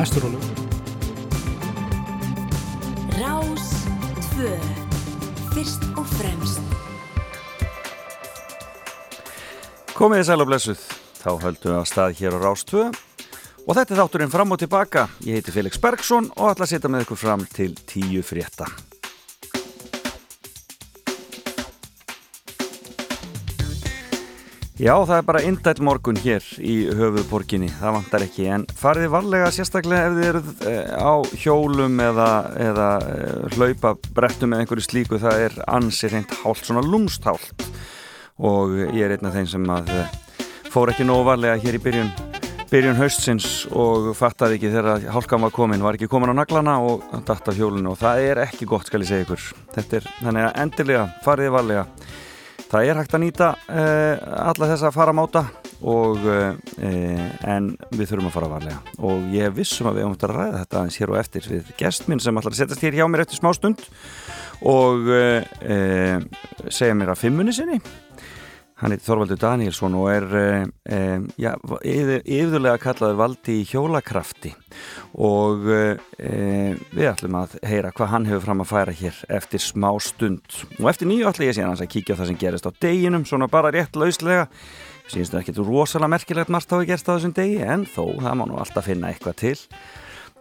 næstur og lög. Rás 2. Fyrst og fremst. Komið í sæl og blessuð. Þá höldum við að stað hér á Rás 2 og þetta er þátturinn fram og tilbaka. Ég heiti Felix Bergsson og ætla að setja með ykkur fram til tíu frétta. Já, það er bara indætt morgun hér í höfuðborginni, það vantar ekki, en fariði varlega sérstaklega ef þið eruð eh, á hjólum eða, eða eh, hlaupa brettum eða einhverju slíku, það er ansið reynd hált, svona lúmstált. Og ég er einn af þeim sem að eh, fór ekki nóg varlega hér í byrjun, byrjun haustsins og fattaði ekki þegar hálkan var komin, var ekki komin á naglana og datt af hjólunu og það er ekki gott skal ég segja ykkur, þetta er þannig að endilega fariði varlega það er hægt að nýta uh, alla þessa faramáta og uh, en við þurfum að fara varlega. Og ég vissum að við höfum að ræða þetta aðeins hér og eftir við gestminn sem ætlar að setjast hér hjá mér eftir smá stund og uh, segja mér að fimmunni sinni hann heitir Þorvaldur Danielsson og er um, já, yfirlega kallaður valdi í hjólakrafti. Og um, við ætlum að heyra hvað hann hefur fram að færa hér eftir smá stund. Og eftir nýju ætlum ég síðan að kíkja á það sem gerist á deginum svona bara rétt lauslega. Síðan þetta getur rosalega merkilegt margt hafa gerst á þessum degi en þó það má nú alltaf finna eitthvað til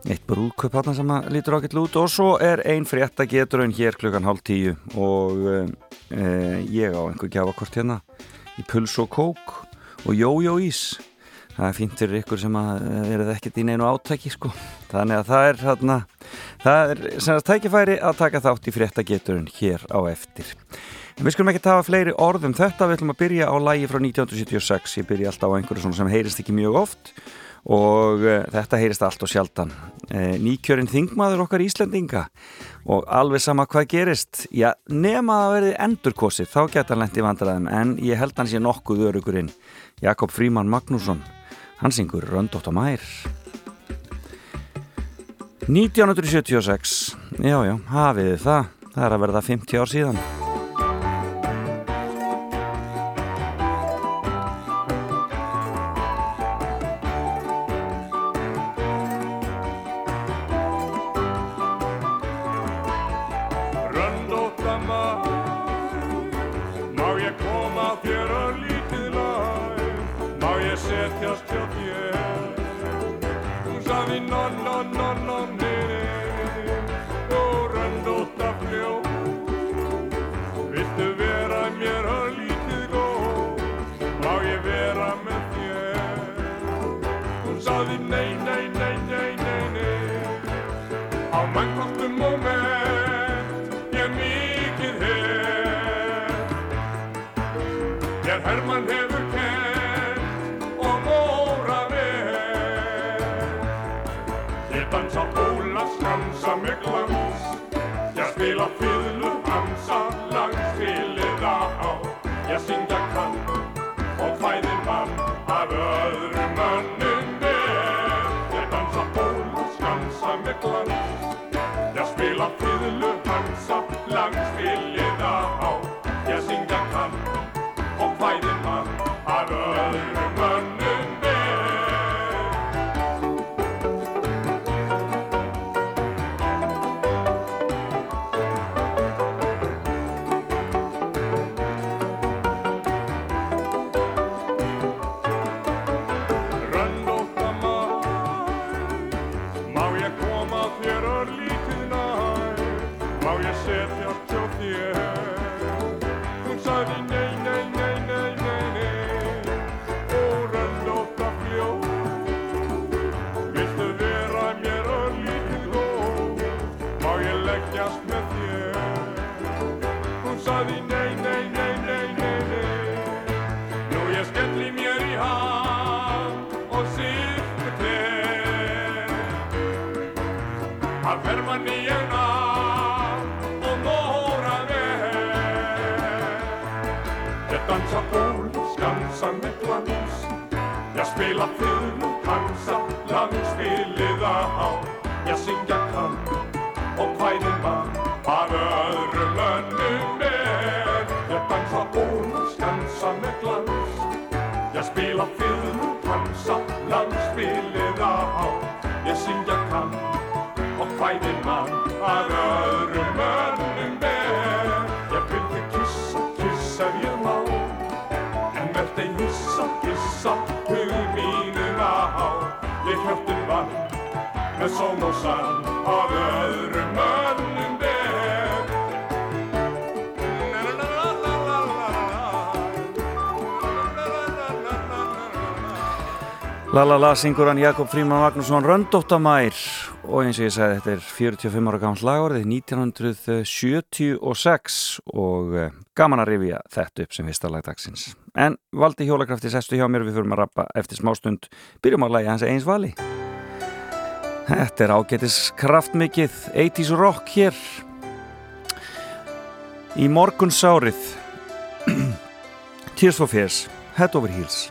eitt brúðköp hann sem lítur ákveld út og svo er ein frétta geturinn hér klukkan hálf tíu og uh, ég á einhver gjafakort hérna í puls og kók og jójó ís. Það er fínt fyrir ykkur sem að verið ekkert í neinu átæki sko. Þannig að það er hérna það er sem að tækifæri að taka þátt í frétta geturinn hér á eftir. En við skulum ekki tafa fleiri orðum þetta. Við ætlum að byrja á lægi frá 1976 ég byrja alltaf á einhverju sem heyrist ekki mjög oft og uh, þetta heyrist allt og sjaldan. Uh, nýkjörinn þingmaður okkar Íslandinga og alveg sama hvað gerist. Já, nema að verði endurkosið þá geta hann lendið vandræðum en ég held hann sé nokkuð örugurinn Jakob Fríman Magnússon. Hann syngur Röndótt á mær 1976 já já, hafið það. Það er að verða 50 ár síðan La la la syngur hann Jakob Fríman Magnússon Röndóttamær. Og eins og ég sagði þetta er 45 ára gammal lagorðið 1976 og eh, gaman að rifja þetta upp sem fyrsta lagdagsins en valdi hjólakrafti sestu hjá mér. Við fyrir að rappa eftir smástund. Byrjum á lagi hans eins vali. Þetta er ágætis kraftmikið 80's rock hér. Í morgunsárið Tears for Fears Head over Heels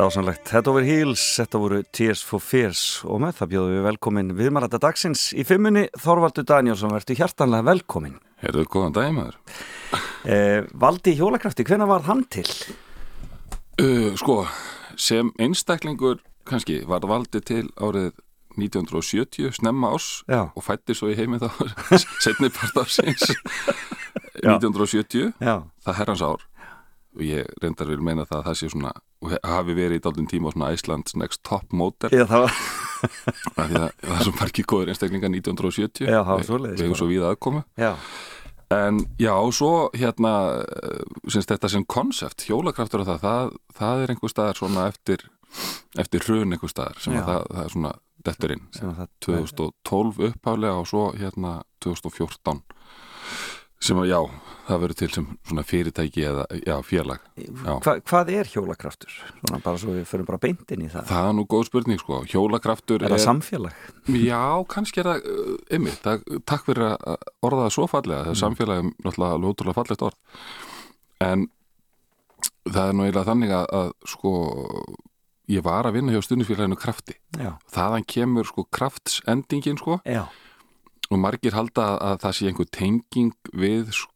Dásanlegt, þetta voru Heels, þetta voru Tears for Fears. Og með það bjóðum við velkomin viðmarata dagsins í fimmunni Þorvaldur Danielsson, verður hjartanlega velkomin. Herðu, góðan dag maður. Eh, Valdi Hjólakrafti, hvena var hann til? uh, Sko, sem einstaklingur kannski var valdi til árið 1970 snemma ás Já. og fætti svo í heimi þá setni part ásins Já. 1970 Já, það herrans ár og ég reyndar vil meina það að það sé svona hafi verið í daldin tíma á svona Iceland's Next Top Model. Já það var af því að það er svo margir góður einstaklingar 1970 Já, það var Við- svoleiðis við hefum svo víða aðkomu. Já, en já, og svo hérna syns þetta sem konsept hjólakraftur og það, það, það er einhver staðar svona eftir eftir hrun einhver staðar sem það, það er svona detturinn sem að það 2012 upphálega og svo hérna 2014 sem að já, það verður til sem svona fyrirtæki eða já, félag. Já. Hva, Hvað er hjólakraftur? Svona bara svo við förum bara beint inn í það. Það er nú góð spurning sko, hjólakraftur Er það samfélag? Já, kannski er það uh, einmitt, það, takk fyrir að orða það svo fallega, það er samfélagum náttúrulega alveg ótrúlega fallegt orð. En það er nú eiginlega þannig að, að sko ég var að vinna hjá stundisfélaginu krafti. Já, þaðan kemur sko kraftsendingin sko. Já, og margir halda að það sé einhver tenging við sko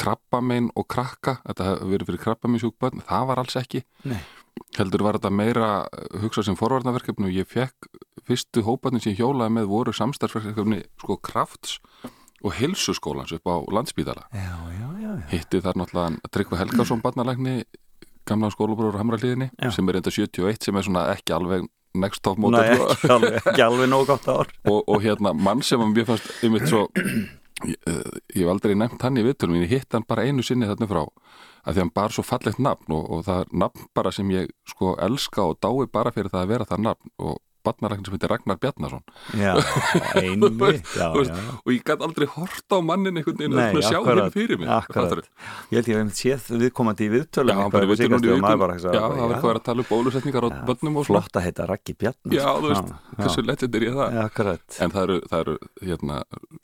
krabbamein og krakka þetta hefur verið fyrir krabbamein sjúkbönn það var alls ekki. Nei. Heldur var þetta meira hugsað sem forvarnaverkefni og ég fekk fyrstu hóparnir sem ég hjólaði með voru samstarfsverkefni sko krafts og hilsuskólans upp á landsbídala Já, já, já, hitti þar náttúrulega Tryggva Helgason barnalækni gamla skólabrúður á Hamraliðinni sem er enda 71 sem er svona ekki alveg next top Nei, model sko. ekki alveg, alveg nóg gott ár. Og, og hérna mann sem mér fannst einmitt svo ég, eh, ég hef aldrei nefnt hann í viðtölum en ég hitt hann bara einu sinni þarna frá að því hann bar svo fallegt nafn og, og það er nafn bara sem ég sko elska og dái bara fyrir það að vera það nafn og barnarækni sem heitir Ragnar Bjarnason. Já, einmitt Já, já, og ég gæti aldrei horta á mannin einhvern veginn að sjá henni fyrir mig akkurat. Ég held ég hef einmitt séð viðkomandi í viðtölum Já, eitthvað við maður viðtölum bara Já, það var eitthvað að að tala um bólusetningar á börnum og Flott að heita Raggi Bjarnar Já, þú veist, hversu legend er ég það? Akkurat. En það eru, það eru hérna,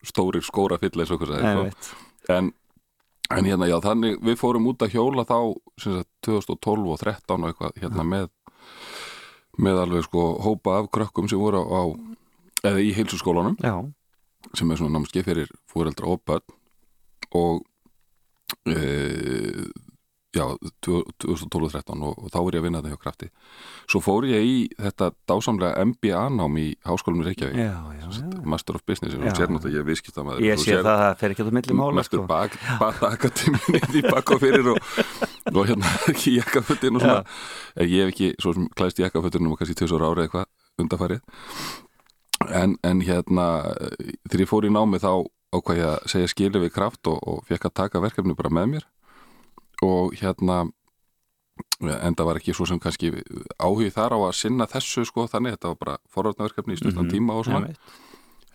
stórir skóra fyll Einmitt. en, en hérna, já, þannig við fórum út að hjóla þá sem sagt, 2012 og 13 og eitthvað hérna með með alveg sko hópa af krökkum sem voru á, á eða í heilsuskólanum. Já, sem er svona námskeið fyrir fóreldra og börn. Og e, já, 2012-13 og, og þá er ég að vinna þetta hjá krafti. Svo fór ég í þetta dásamlega MBA-nám í Háskólum í Reykjavík. Já, já, já. Master of Business, og sér náttúrulega ég er viðskiptamaður Ég sé það að það fer ekki að milli mála mestur sko. bak, bata akademiðin í bak og fyrir og, og hérna ekki jakkafötin og svona. En ég hef ekki svo sem klæðist í jakkafötunum og kannski tjóðsóra árið eitthvað undarfarið en, en hérna þegar ég fór í námi þá ákvað ég að segja skilu við kraft og, og fekk að taka verkefni bara með mér og hérna en það var ekki svo sem kannski áhug þar á að sinna þessu sko þannig, þetta var bara forvarnaverkefni í stuttan Mhm. tíma og svona Einmitt.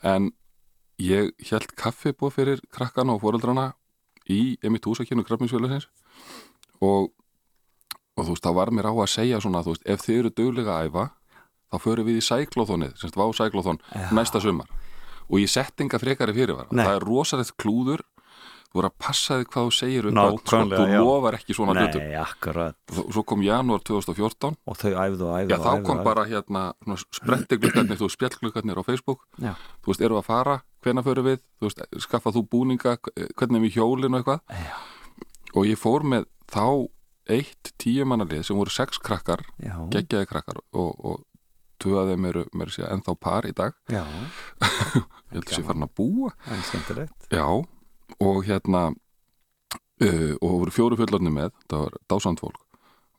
en ég held kaffi búið fyrir krakkana og foreldrana í emitt húsakynnu krafminsfélagsins og, og þú veist, það var mér á að segja svona, veist, ef þið eru duglega að æfa, þá förum við í sæklóþónið, semst vá sæklóþón næsta sumar og ég sett enga frekari fyrirvara, Nei. það er rosalegt klúður þú voru að passa þig hvað þú segir sko, Nákvæmlega, þú lofar ekki svona hlutum. Nei, akkurat Svo- svo kom janúar 2014 Og þau æfðu og æfðu Já, og þá kom og bara hérna sprettigluggarnir, þú spjallgluggarnir á Facebook. Já. þú veist, eru að fara, hvenær förum við? Þú veist, skaffa þú búninga? Hvernig er við hjólin og eitthvað? Já. og ég fór með þá eitt tíu mannalið sem voru sex krakkar Já, geggjaði krakkar og, og þeim eru, mér sé, ennþá par í dag. Já, ég held að sé farin að búa. En skemmtilegt. Já, og hérna uh, og voru fjóru fullorni með það var dásandfólk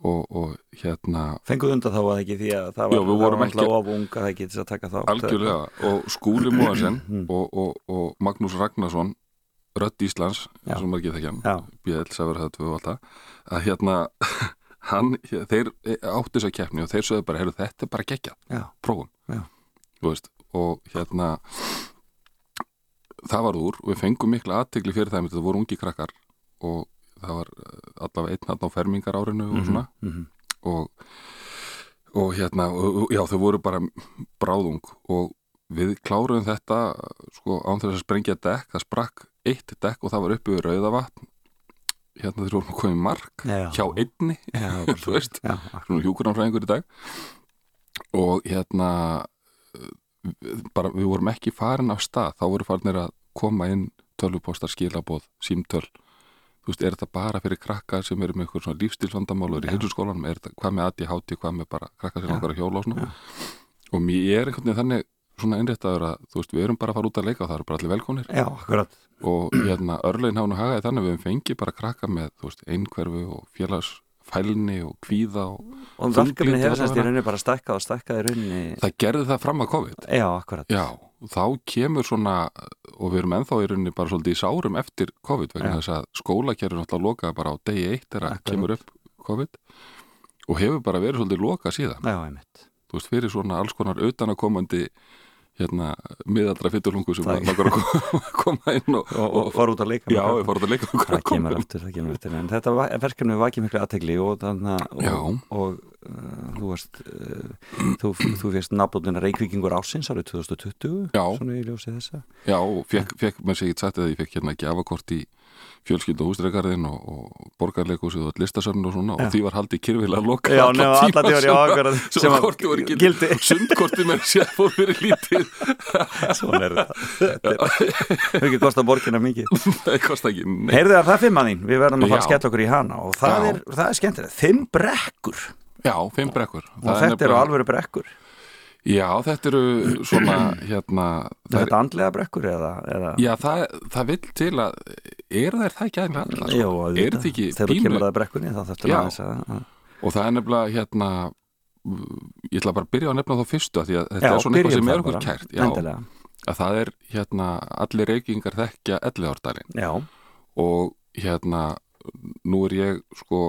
og, og hérna Fenguð undan þá að ekki því að það var, Já, það var ekki- of unga það til að taka þá Algjörlega og Skúli Móasen og, og, og Magnús Ragnarsson Rödd Íslands, Já. og maður geta ekki Já. BL, Sæfur, það tvö og allt það að hérna hann, þeir áttu þess að keppni og þeir sögðu bara, heyrðu þetta er bara geggjað, prófum. Og hérna það var úr. Og við fengum mikla aðtegli fyrir það þetta voru ungi krakkar og það var eh, allavega einn hann á fermingar árinu og svona. mhm. og, og hérna og, já þau voru bara bráðung og við kláruðum þetta sko án þess að sprengja dekk. Það sprakk eitt dekk og það var uppi við rauðavatn. Hérna þeir vorum að koma í mark Já. hjá einni Já, þú veist, Já, svona hjúkurnáfræðingur í dag. Og hérna bara við vorum ekki farin af stað þá voru farinir að koma inn tölvupostar, skilabóð, símtöl. Þú veist, er þetta bara fyrir krakka sem eru með eitthvað svona lífstilsvandamál og eru í heilsuskólanum, er þetta hvað með ADHD, hvað með bara krakka sem langar að hjóla og svona og mér er einhvern veginn þannig svona innréttaður að þú veist, við erum bara að fara út að leika og það eru bara allir velkonir Já, og hérna örlegin hafa nú hagaði þannig að við fengið bara krakka með, þú veist, einhverfu og félagsfælni og kvíða og Og Þunglyndi verkefni hefur semst í rauninni bara stækkað og stækkað í rauninni það gerði það fram að COVID. Já, akkurat. Já, þá kemur svona og við erum ennþá í rauninni bara svolítið í sárum eftir COVID vegna Já. þess að skólakerfur náttúrulega lokaði bara á degi eitt þegar Akkurat. kemur upp COVID og hefur bara verið svolítið lokað síðan. Já, einmitt. Þú veist, fyrir svona alls konar utanakomandi hérna, miðaldra fytturlungu sem langar að koma- inn og, Og, og fara út að leika já, við fórum að leika Það kemur aftur, það kemur aftur En þetta verkefni vakið miklu aðtegli og þannig Já. og, og uh, þú varst uh, þú, þú fyrst nafnbóðina Reykvíkingur ásins árið 2020 Já. svona í ljósi þessa Já, og fekk, fekk mér sér ekki sagt að ég fekk hérna gjafakort í fjölskyldu hústreikarðin og, og borgarleikusið og listasöfn og svona Já. og því var haldið kyrfilega loka Já, allan nema tíma sem- akkurat, sem sem kortið voru gildi. gildi. sundkortið mér sér fór fyrir lítið. Svona er þetta Þetta er- ekki kostað borgina mikið? Það kosti ekki Heyrðu það, það fimm að þín, við verðum að fara að skella okkur í hana og það, Já. er, það er skemmtilegt, fimm brekkur. Já, fimm brekkur. Og þetta eru alvöru brekkur Já, þetta eru svona hérna Er það er, þetta andlega brekkur eða, eða Já, það, það vill til að er þær það ekki aðeins Jó, sko? auðvitað. Er þetta ekki Þegar þú pínu kemur að brekkunni þá þarftu Já. aðeins að og það er nefnilega hérna ég ætla bara að byrja að nefna þá fyrstu að þetta Já, er svona eitthvað sem er okkur kært Já, að það er hérna allir reykingar þekkja elliðárdalinn Já, og hérna nú er ég sko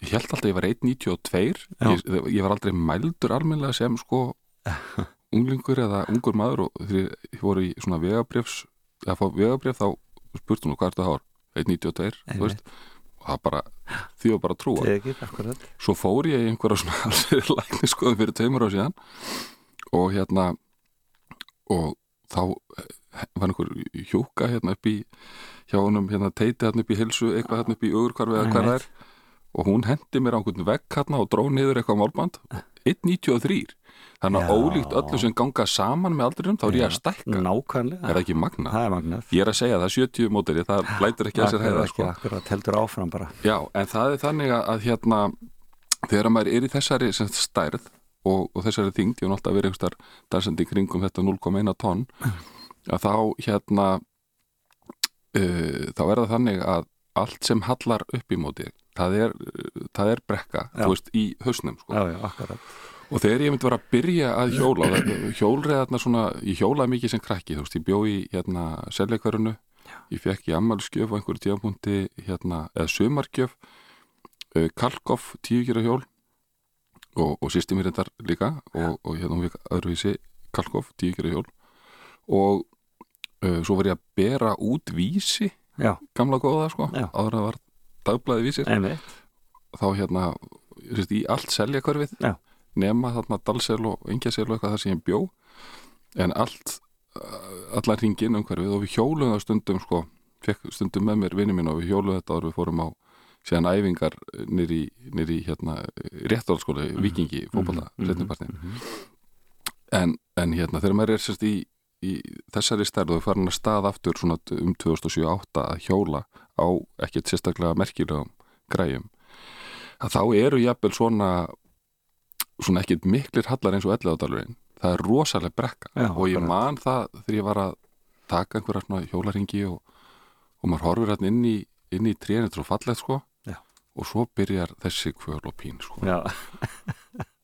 ég held alltaf að ég var 1.92 Já. ég, ég var aldrei mældur almennilega sem sko unglingur eða ungur maður og ég voru í svona vegabrifs að fá vegabrif þá spurtu nú hvað er þetta hár? 1.92 þú veist. Og það bara, því var bara að trúa þið akkurat. Svo fór ég í einhverja svona alveg lækniskoðum fyrir tveimur á síðan. Og hérna og þá eh, var einhver hjúka hérna upp í hjá honum hérna teiti hérna upp í hilsu eitthvað hérna upp í augurkvarfi eða hvað það er. Og hún hendi mér á einhvern vegg hérna og dró niður eitthvað málband. 1.93 þannig að ólíkt öllu sem ganga saman með aldrinum þá er ég að stækka Nákvæmlega, er það ekki magna? það er magnað Ég er að segja það 70 móteri, það lætur ekki að sér heiða sko. akkurat, heldur áfram bara Já, en það er þannig að, að hérna, þegar maður er í þessari sem sagt, stærð og, og þessari þyngd, ég hef alltaf verið einhverstar dansandi kringum þetta 0,1 tonn að þá hérna uh, þá er það þannig að allt sem hallar upp í móti það er, uh, það er brekka Já. þú veist, í hausnum sko. Já, já, akkurat og þegar ég myndi vera að byrja að hjóla hjólreiðarna svona, ég hjólaði mikið sem krakki, þú veist, ég bjó í hérna selleikverunu, ég fekk í ammálskjöf á einhverju tíðapunkti, hérna eða sömargjöf uh, Kalkoff tíugjara hjól og, og sýsti mér þetta líka og, og hérna hún fekk öðruvísi Kalkoff tíugjara hjól. Og uh, svo var ég að bera út vísi, Já, gamla góða sko, áður að var dagblæði vísir. Þá hérna, ég veist, í allt selja hverfið Já. Nema þarna dalsel og engjasel og eitthvað það sem ég bjó. En allt uh, allar hringin um hverfið og við hjólum það stundum sko, fekk stundum með mér vinni mín og við hjólum þetta áður við fórum á síðan æfingar nýri, nýri hérna, réttarskóli, vikingi, fótbolta, mm setnipartin en, en hérna þegar maður er sérst í, í þessari stærð og farin að stað aftur svona um 2007-08 að hjóla á ekkert sérstaklega merkilegum græjum að þá eru jafnvel svona svona ekkert miklir hallar eins og elleðadalurinn það er rosalega brekka Já, og ég man það þegar ég var að taka einhverja svona hjólaringi og, og maður horfir hérna inn í, inn í er svo fallegt sko Já. og svo byrjar þessi kvöl og pín sko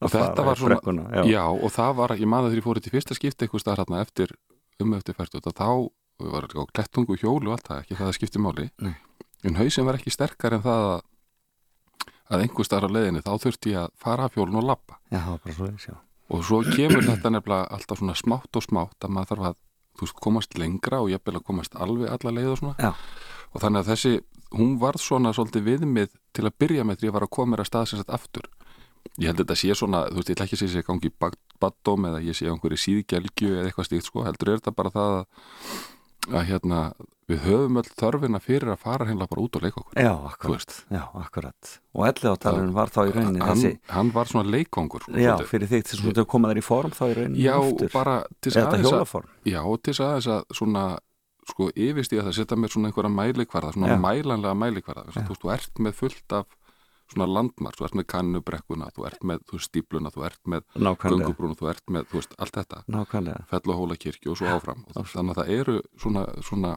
og þetta var svona brekkuna, já. já. og það var, ég maður þegar ég fór í fyrsta skipti eitthvað staðar hérna eftir um eftir fært og þá var á klettungu hjólu og allt það, ekki það að skipti máli Nei. en hausinn var ekki sterkar en það að, að einhver staðar á leiðinni þá þurfti ég að fara af hjólun og lappa og svo kemur þetta nefnilega alltaf svona smátt og smátt að maður þarf að veist, komast lengra og jafnvel að komast alveg alla leið og svona. Já. og þannig að þessi, hún varð svona svolítið viðmið til að byrja með því að var að koma mér að stað sem sagt aftur. Ég held að þetta sé svona, þú veist, ég ætla ekki að segja að ég gangi í bad- baddóm eða ég sé á einhverju síðgelgju eða eitthvað stíkt sko, heldur er þetta bara það að, að hérna, við höfum öll þörfina fyrir að fara hérna bara út og leika okkur já, akkurat. Já, akkurat Og elli átalurinn var þá í rauninni hann, þessi hann var svona leikvangur sko, Já, svolítið. fyrir þig til þess að koma þær í form þá í rauninni Já, aftur. bara til þetta aðeins að? Já, til þess aðeins að svona sko yfirstíða það setja mér svona einhverja mælikvarða svona Já. mælanlega mælikvarða Þess að þú veist, þú ert með fullt af svona landmark, þú ert með kannubrekkuna þú ert með, þú stípluna, þú ert með göngubrúnu, þú ert með, þú veist, allt þetta. Nákvæmlega, fell og hóla kirkju og svo áfram. og þannig að það eru svona, svona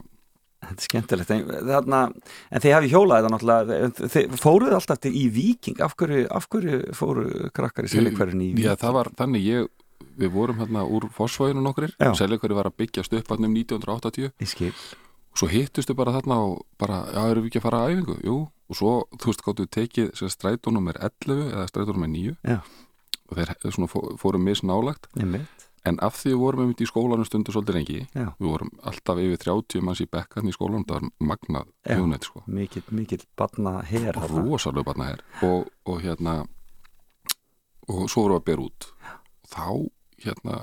þetta er skemmtilegt. En, þarna, en þið hafi hjólað þetta náttúrulega. Fóruð alltaf til í Víking. Af hverju, af hverju fóru krakkar í Selikverðin í Víking? Já, það var þannig ég við vorum hérna úr Fossvæginu nokkur Já. Selikveri var að byggjast upp hann um 1980 Í skil svo hittustu bara þarna og bara, já, erum við ekki að fara að æfingu? Jú, og svo, þú veist, gáttu tekið strætónum er 11 eða strætónum er 9 Já. og þeir eh, svona fó- fóru misnálagt en af því við vorum einmitt í skólanum stundu svolítið Já. við vorum alltaf yfir 30 manns í bekkan í skólanum, það var magnað Já. hjónett, sko Mikill, mikill barna her þarna. rosalega barna her og, og hérna og svo vorum við að bera út og þá hérna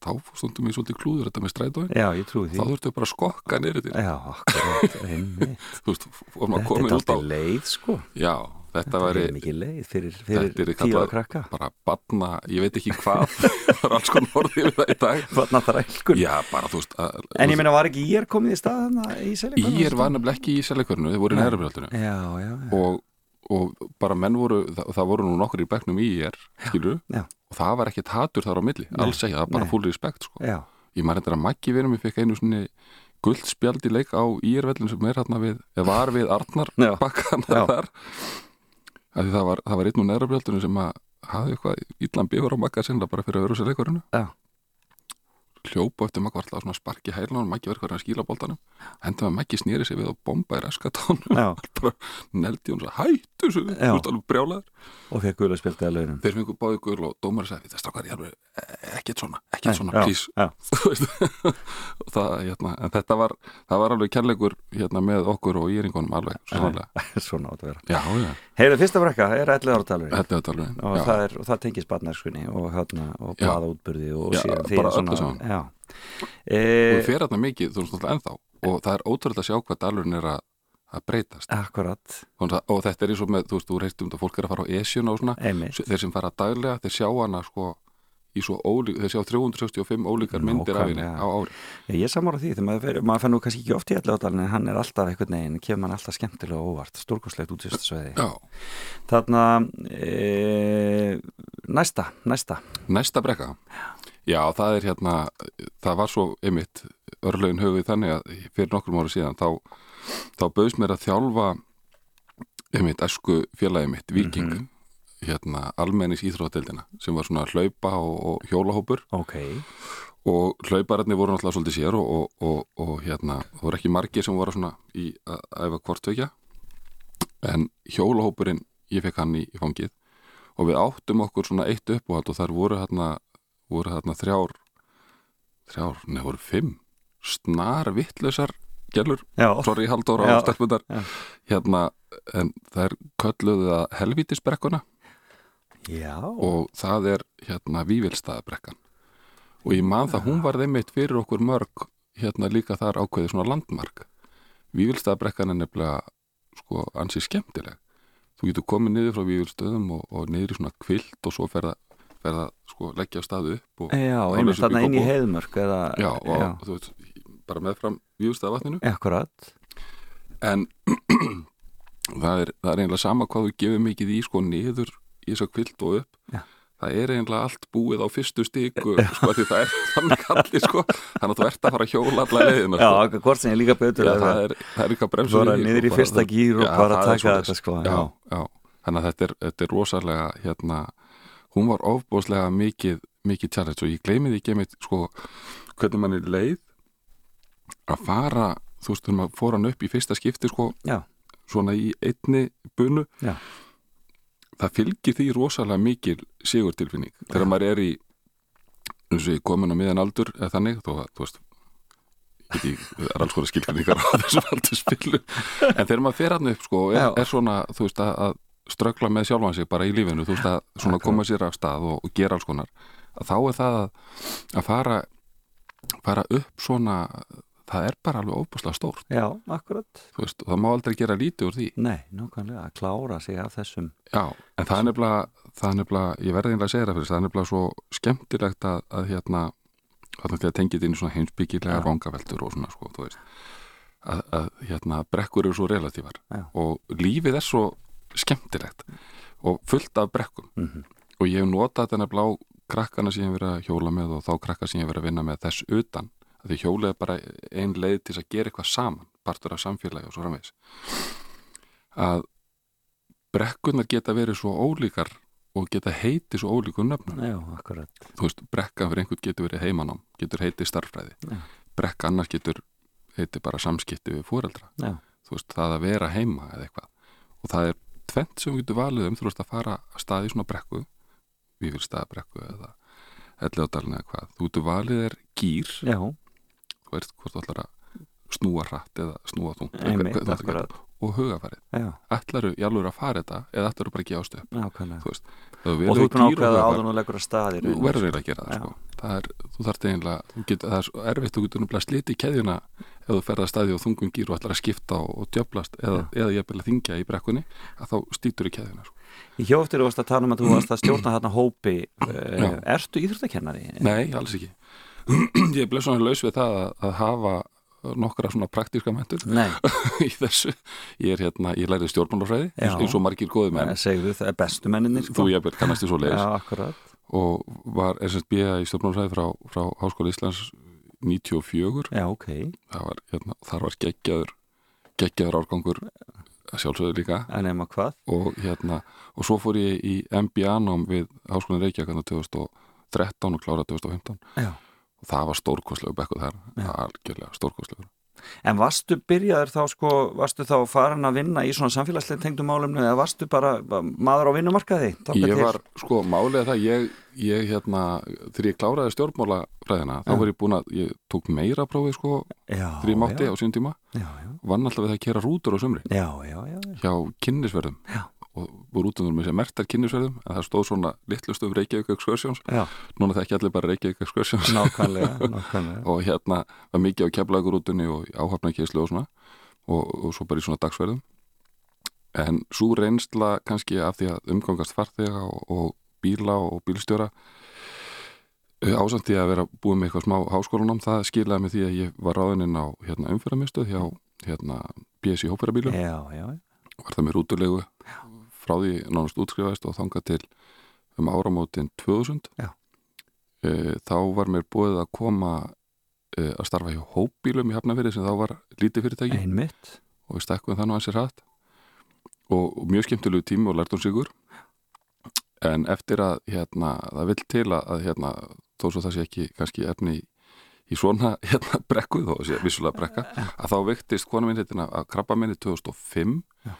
þá stundum við svolítið klúður þetta með strætóin Já, ég trúi þá því. Þurftum við bara að skokka neyri til Já, akkurat, einmitt. Þú veist, vorum að Þetta koma er út á alltaf leið sko. Já, þetta Þetta væri er mikið leið fyrir, fyrir þetta er tíu að krakka. bara barna, ég veit ekki hvað. Það er alls konar orðið við það í dag. Barna þrælkun. Já, bara þú veist að, En ég meina var ekki ég er komið í stað þarna í Selikverðin? ég er var nefnilega ekki í selekverinu, þið voru í Nei. og, og bara menn voru það, það voru nú nokkur í bekknum í ég skilur, Já. og það var ekkert hatur þar á milli, alls ekki, það var bara Nei. full respect sko. Já, ég maður reyndar að Maggi vinum ég fekk einu svona guldspjald í leik á Írvellin sem er hérna við, eða var við Arnar bakkan þar það var, það var einn úr neðrabjöldunum sem að hafði eitthvað illan bifur á Magga sinna bara fyrir öðru sér leikurinu Já. Hljópa eftir alltaf svona sparki hælun og Maggi var eitthvað að skýla boltanum. Hendur að Maggi snýri sig við og bomba í raskatónum bara neldi hún svo hættu svo, þú ert alveg brjálaður. Og fekk guðlega spiltið að launum. Þeir fengur báði gull og dómar sagði það strákar ég alveg, "E- ekkert svona, ekkert svona, please. veist, og það, hérna, en þetta var það var alveg kærleikur hérna, með okkur og íringunum alveg, Svona átt að vera. Heyrðu, fyrsta brekka er 11 ára talveg þetta þetta alveg og, það og tengist barnarskunni og, hérna, og Já. e, við fer hérna mikið, þú veist, náttúrulega ennþá og það er ótrúlega að sjá hvað dalurinn er að, að breytast. Akkurat, og, og þetta er eins og með, þú veist, þú reist um þetta fólk er að fara á esjuna og svona einmitt. þeir sem fara daglega, þeir sjá hana sko í svo ólík, þeir sjá 365 ólíkar myndir af henni Nákvæmlega. á ári. Já, ég samára því, þegar maður, fer, maður fann nú kannski ekki oft í allir átalinn en hann er alltaf einhvern veginn, kemur hann alltaf skemmtilega óvart, stórkoslegt útvistasveði já, Þarna e, næsta, næsta. Næsta brekka. Já, það er hérna það var svo einmitt örlögin höfuð þannig að fyrir nokkrum ára síðan þá, þá bauðs mér að þjálfa einmitt æsku félagi mitt, Viking Mhm. hérna almennis íþróttadeildina sem var svona hlaupa og, og hjólahópur. Ok, og hlaupararnir voru náttúrulega svolítið sér og, og, og, og hérna, það voru ekki margir sem voru svona í að æfa hvortvekja en hjólahópurinn ég fekk hann í, í fangið og við áttum okkur svona eitt uppáhald og þar voru hérna, voru hérna þrjár þrjár, neða voru fimm snar vittlausar já, sorry Halldóra og stelpunar hérna, en þær kölluðu það helvítisbrekkuna. Já. Og það er hérna Vívilstaðabrekkan og ég man það, hún var þeimitt fyrir okkur mörg hérna líka þar ákveðið svona landmark. Vívilstaðabrekkan er nefnilega sko ansi skemmtileg. Þú getur komið niður frá Vívilstöðum og, og niður í svona kvilt og svo ferða, ferða sko leggja á staðu upp og, Já, einmitt þarna inn í heiðmörk eða, já, og þú veist, bara meðfram Akkurat en það er, það er eiginlega sama hvað þú gefur mikið í sko niður í þess að kvilt og upp Já. það er eiginlega allt búið á fyrstu stíku sko því það er þannig allir sko þannig að þú ert að fara að hjóla alla leiðina Já, sko. hvort sem ég líka betur Já, það er, það er eitthvað bremsur Bara niður í fyrsta gír og Já, bara taka þetta, sko, já, já. já. þannig að þetta er, þetta er rosalega hérna, hún var ofbúslega mikið, mikið challenge. Og ég gleymi því ekki einmitt, sko, hvernig mann er leið að fara þú veist, þegar maður fór hann upp í fyrsta skipti sko, Já, svona í einni bunu. Já. það fylgir því rosalega mikil sigurtilfinning. Þegar maður er í ég komin á miðan aldur eða þannig, þó að þú veist ekki, það er alls konar skilfinningar á þessum aldur spilu en þegar maður fer hann upp sko, er, er svona þú veist að, að ströggla með sjálfan sig bara í lífinu, þú veist að svona Akkurat. koma sér af stað og, og gera alls konar að þá er það að, að fara fara upp svona það er bara alveg óbúslega stórt. Já, akkurat. Veist, og það má aldrei gera lítið úr því. Nei, nákvæmlega, að klára sig af þessum. Já, en það er nefnilega, það er nefnilega ég verði einlega að segja það fyrir, það er nefnilega svo skemmtilegt að, að hérna þarna þegar tengið inn í svona heimsbyggilega vangaveltur og svona sko, þú veist að, að hérna brekkur eru svo relatívar Já. og lífið er svo skemmtilegt og fullt af brekkum. Mhm. og ég hef notað þetta nefnilega á krakkana sem ég hef verið að hjóla með og þá krakka sem ég hef verið að vinna með þess utan. Því hjólið er bara ein leið til að gera eitthvað saman, partur af samfélagi og svo framvegis. Að brekkunar geta verið svo ólíkar og geta heiti svo ólíku nöfnum. Já, þú veist, brekka fyrir einhvern getur verið heimanám getur heiti starffræði Já. brekka annars getur heiti bara samskipti við fóreldra þú veist, það að vera heima eða eitthvað. Og það er tvent sem við getum valið um. Þú veist að fara að staði svona brekku við fyrir staðabrekku eða elliðádalinn eða hvað, þú getur valið er gýr, já, þú veist hvort þú ætlar að snúa hratt eða snúa þungt þú gera. Og hugafarið, ætlaru í alveg að fara þetta eða ætlaru bara veist, ef Og þú og ákveða áður og leggur að staði þú verður eiginlega að gera það sko. það er, þú þarft eiginlega þú get, það er svo erfitt, þú getur nefnilega sliti í keðjuna ef þú ferð að staði og þungum gýr og ætlar að skipta og, og djöblast eða, eða ég að þingja í brekkunni að þá stýtur í keðjuna sko. Ég þú varst að tala um að þú varst að stjórna þarna hópi Já. uh, Ertu íþróttakennari? Nei, alls ekki ég bleið svona laus við það að, að hafa nokkra svona praktíska mentur í þessu. Ég er hérna, ég lærði stjórnmálafræði Já. eins og margir góði menn. Segðu það er bestu menninir sko. þú ég er kannast í svo leiðis Já, akkurat. Og var SSB í stjórnmálafræði frá, frá Háskóla Íslands 94 Já, ok. Það var, hérna, þar var geggjaður geggjaður árgangur að sjálfsögðu líka. En nema hvað? og hérna, og svo fór ég í MBA-nám við Háskólan Reykjavík hérna 2013 og klára 2015 Já og það var stórkostlegu bekkuð þar algjörlega stórkostlegu En varstu byrjaður þá sko, varstu þá farin að vinna í svona samfélagslega tengdum málumnu eða varstu bara maður á vinnumarkaði? Ég var, sko, málið er það ég, ég hérna, þegar ég kláraði stjórnmálafræðina, þá Já. var ég búin að ég tók meira prófið, sko, ég mátti á sín tíma já, já, vann alltaf við það að kera rútur á sumri já, já, já, já. hjá kynnisverðum Já. Og voru rútunum með sér mertar kynnisverðum en það stóð svona litlustum Reykjavík Excursions. Já. núna það ekki allir bara Reykjavík Excursions. Nákvæmlega, nákvæmlega. Og hérna var mikið á keflaugurútunni og áhafnarkeslu og svona og, og svo bara í svona dagsverðum. En svo reynsla kannski af því að umgangast farþega og, og bíla og bílstjóra ásamt því að vera búið með eitthvað smá háskólanám, það skilaði mig því að ég var ráðininn á hérna, umfyrðarmistuð hjá hérna, BSI já, var það með rútulegu frá því nánast útskrifaðist og þangað til um áramótin 2000 Já. e, þá var mér búið að koma e, að starfa hjá hópbílum í Hafnafyrir sem þá var lítið fyrirtæki. Einmitt. Og við stekkum þannig að sér hatt og, og mjög skemmtilegu tími og lærtum sigur en eftir að hérna, það vill til að, að hérna, þó svo það sé ekki kannski efni í, í svona hérna, brekku, þó sé vissulega brekka að þá vektist kona minn hérna að krabba minni 2005 Já.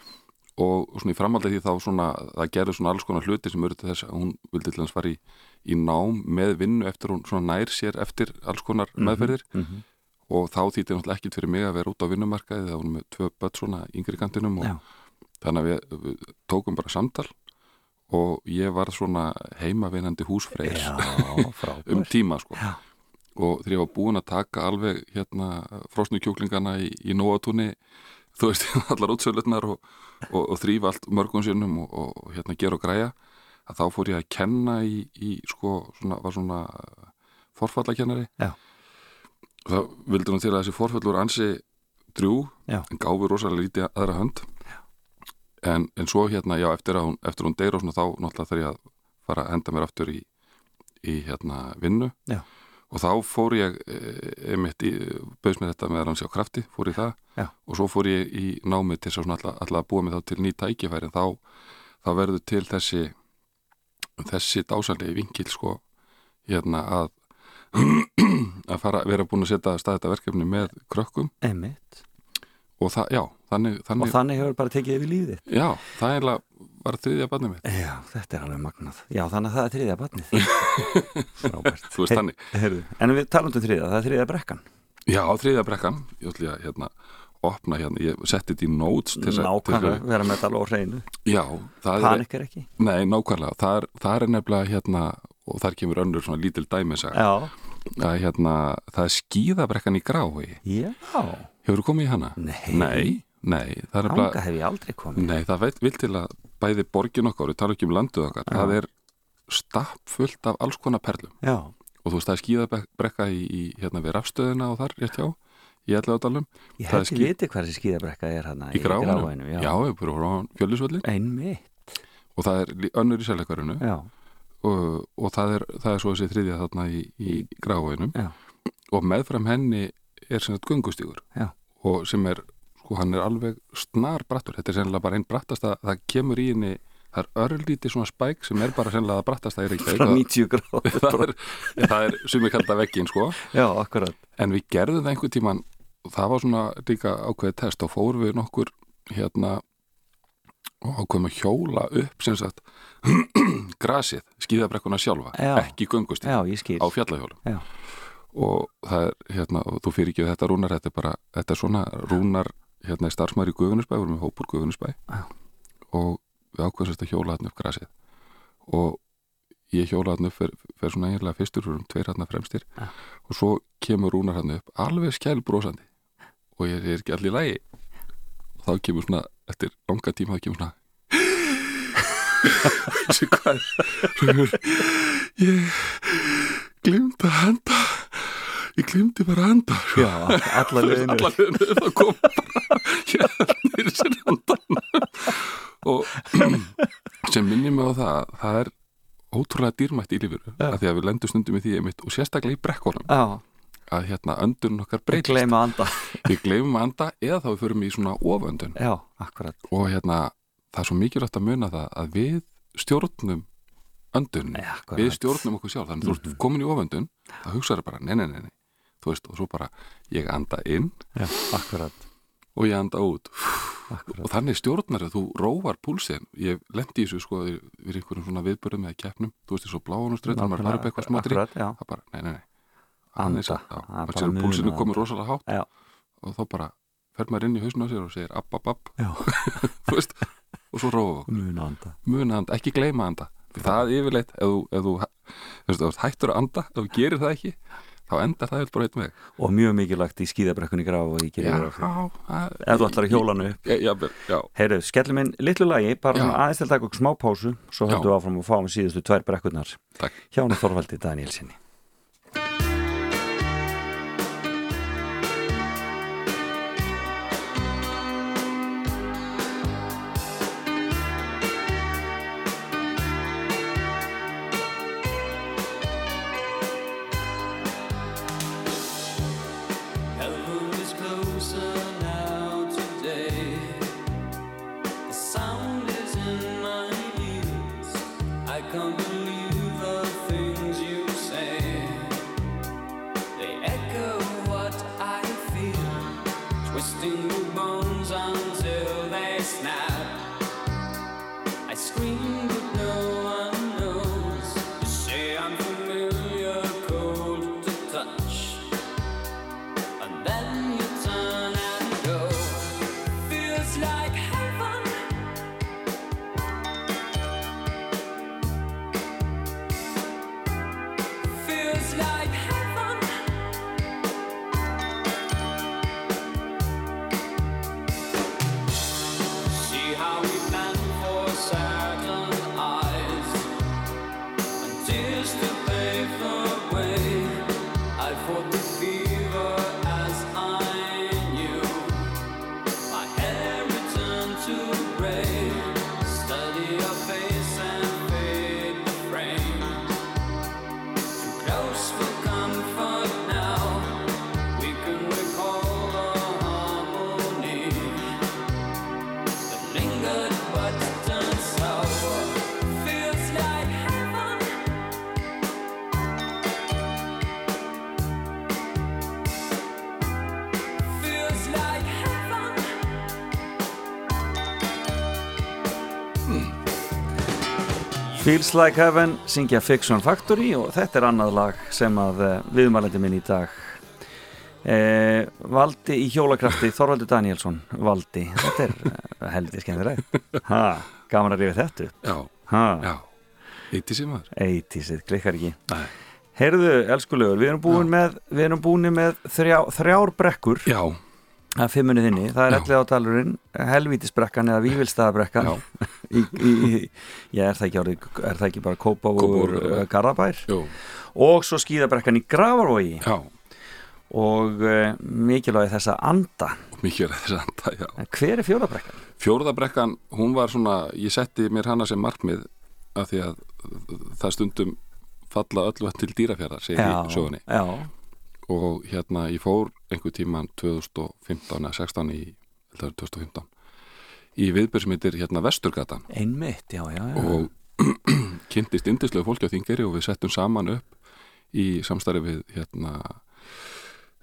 Og svona í framhaldi því þá svona það gerði svona alls konar hluti sem til þess að hún vildi til hans fara í, í nám með vinnu eftir hún svona nær sér eftir alls konar meðferðir mm -hmm. og þá þýtti náttúrulega ekkit fyrir mig að vera út á vinnumarkaði þegar hún með tvö börn svona yngri kantinum og Já. þannig að við, við tókum bara samtal og ég var svona heimavinandi húsfreyrs Já, frábært um tíma sko Já. og þegar ég var búin að taka alveg hérna frosnu kjúklingana í, í nóatúni þú veist, allar útsölutnar og, og, og þrýfa allt mörgum sinnum og, og hérna gera og græja að þá fór ég að kenna í, í sko, svona, var svona forfallakennari Já. það vildi nú til að þessi forfallur ansi drjú Já. en gáfi rosalega lítið aðra hönd en, en svo hérna, já, eftir að hún, eftir hún deyr og svona þá náttúrulega þarf ég að fara að henda mér aftur í, í hérna vinnu Já. Og þá fór ég e, einmitt í, bauðs mér þetta með hans á krafti, fór í það. Já. og svo fór ég í námið til svona alltaf, alltaf að búa mig þá til ný tækifæri. En þá, þá verður til þessi þessi dásalegi vinkil sko hérna að að fara, vera búin að setja að stað þetta verkefni með krökkum. Einmitt og það, já, þannig, og þannig þannig hefur bara tekið yfir lífið já, það er var þriðja barnið mitt. Já, þetta er alveg magnað. Já, þannig að það er þriðja barnið Frábært. Þú veist þannig, Heyrðu, En við talum um þriðja, það er þriðja brekkan. Já, þriðja brekkan. Ég ætla að hérna opna hérna, ég setti þetta í notes Nákvæmlega, að- vera með þetta alveg á hreinu. Já, það er, Panik er ekki? Nei, nákvæmlega. Það er, það er nefnilega hérna og þar kemur önnur svona lítil dæmisaga. Já, að hérna, það er skíðabrekkan í grái já hefur komið í hana? Nei. nei, nei Ánga hef ég aldrei komið. Nei, það vil til að bæði borgin okkar, við tala ekki um landuð okkar, Já. það er stappfullt af alls konar perlum. Já, og þú veist það er skíðabrekka í, í hérna við rafstöðina og þar rétt hjá í Elladalum Ég Það er held ég ský- viti hvað þessi skíðabrekka er hann í gráinu, já. við fyrir frá fjöldisvöllin Einmitt, og það er önnur í selleikarinu já, og, og það, er, það er svo þessi þriðja þarna í, í gráinum. Já, og meðfram henni er sem þetta göngustígur já, og sem er, sko hann er alveg snar brattur, þetta er sennilega bara einn brattasta það kemur í henni, það er örlítið svona spæk sem er bara sennilega að brattasta er ekki frá 90 gráð það er, það er sem ég kallar veggin sko. Já, akkurat. En við gerðum það einhver tíman og það var svona líka ákveðið test og fórum við nokkur hérna og ákveðum að hjóla upp sem sagt grasið, skíðabrekkuna sjálfa Já. ekki skil. á fjallahjólum. Já. Og það er hérna og þú fyrir ekki þetta rúnar þetta er bara, þetta er svona rúnar hérna í starfsmæri í Guðunisbæ við erum með hópur Guðunisbæ og við ákveðum sérst að hjóla þarna upp grasið. Og ég hjóla þarna upp fer, fer svona eiginlega fyrstur fyrir um tveir þarna fremstir. Já. og svo kemur rúnar þarna upp alveg skælbrósandi og ég er ekki allir lægi og þá kemur svona eftir langa tíma þá kemur svona þessi hvað er ég glimta að handa ég glimti bara að handa Já, alla leiðinu allar leiðinu það kom bara hérna sér handan og sem minnir mig á það það er ótrúlega dýrmætt í lífuru að því að við lendum stundum í því einmitt og sérstaklega í brekkunum Já, að hérna öndun okkar breytist. gleyma að anda. Við gleymum að anda eða þá við förum í svona oföndun. Já, akkurat. Og hérna það er svo mikilvægt að muna það að við stjórnum öndun við stjórnum okkur sjálf þannig þú Mhm. ert komin í oföndun það hugsaður bara nei, nei, nei, nei þú veist og svo bara ég anda inn. Já, akkurat, og ég anda út. Akkurat. og þannig stjórnar þú róar púlsin ég lendi í þessu sko við einhverjum svona viðbörðum eða keppnum. Þú veist þessu bláðunuströð maður fara upp eitthvað smatri það bara, nei, nei, nei. Anda, að- það muna púlsinu það. komið rosalega hátt. Já. og þá bara fer maður inn í hausinu á sér og segir app, app, app. Þú veist, og svo róa okkur. Muna að anda. Muna anda, ekki gleyma að anda. Það er yfirleitt, ef þú, ef þú, ef þú hættur að anda, ef þú gerir það ekki þá endar það bara einn veg. Og mjög mikilvægt í skíðabrekkunni graf og fyrir. það Ef þú ætlar að hjóla hann upp. Já, já, Heyrðu, skellum inn litlu lagi, bara aðeins til að taka okkur smá pásu svo Já. höldum við áfram og fáum síðustu tvær brekkurnar. Takk. Hjá hann Þorvaldi Danielsinni Feels Like Heaven, syngja Fiction Factory og þetta er annað lag sem að uh, viðmælandi minn í dag eh, Valdi í hjólakrafti Þorvaldur Danielsson Valdi, þetta er uh, heldur skemmtilegt. Ha, gaman að rifja þetta upp. Já, ha, já, eitt í símaður 80'sið, klikkar ekki. Nei. Heyrðu, elskulegur, við erum búin með við erum búin með þrjá, þrjár brekkur. Já, að fimmunni þinni, það er Já. allir ádalurinn helvítisbrekkan eða í, já, er það ekki árið, er það ekki bara Kópavúr Kópavogur, uh, Garðabær? Jú, og svo skíðabrekkan í Gravarvogi já, og uh, mikilvægi þess að anda. Og mikið er þess anda, já. En hver er fjólabrekkan? Fjórðabrekkan, hún var svona ég setti mér hana sem markmið af því að það stundum falla öllu til dýrafjörðar segir í sögunni. já, og hérna ég fór einhver tíman 2015 eða 16 í, held að það er 2015 í viðbjörn sem heitir hérna Vesturgatan. Einmitt, já, já, já. og kynntist indislegu fólki á Þingeri og við settum saman upp í samstarfi við hérna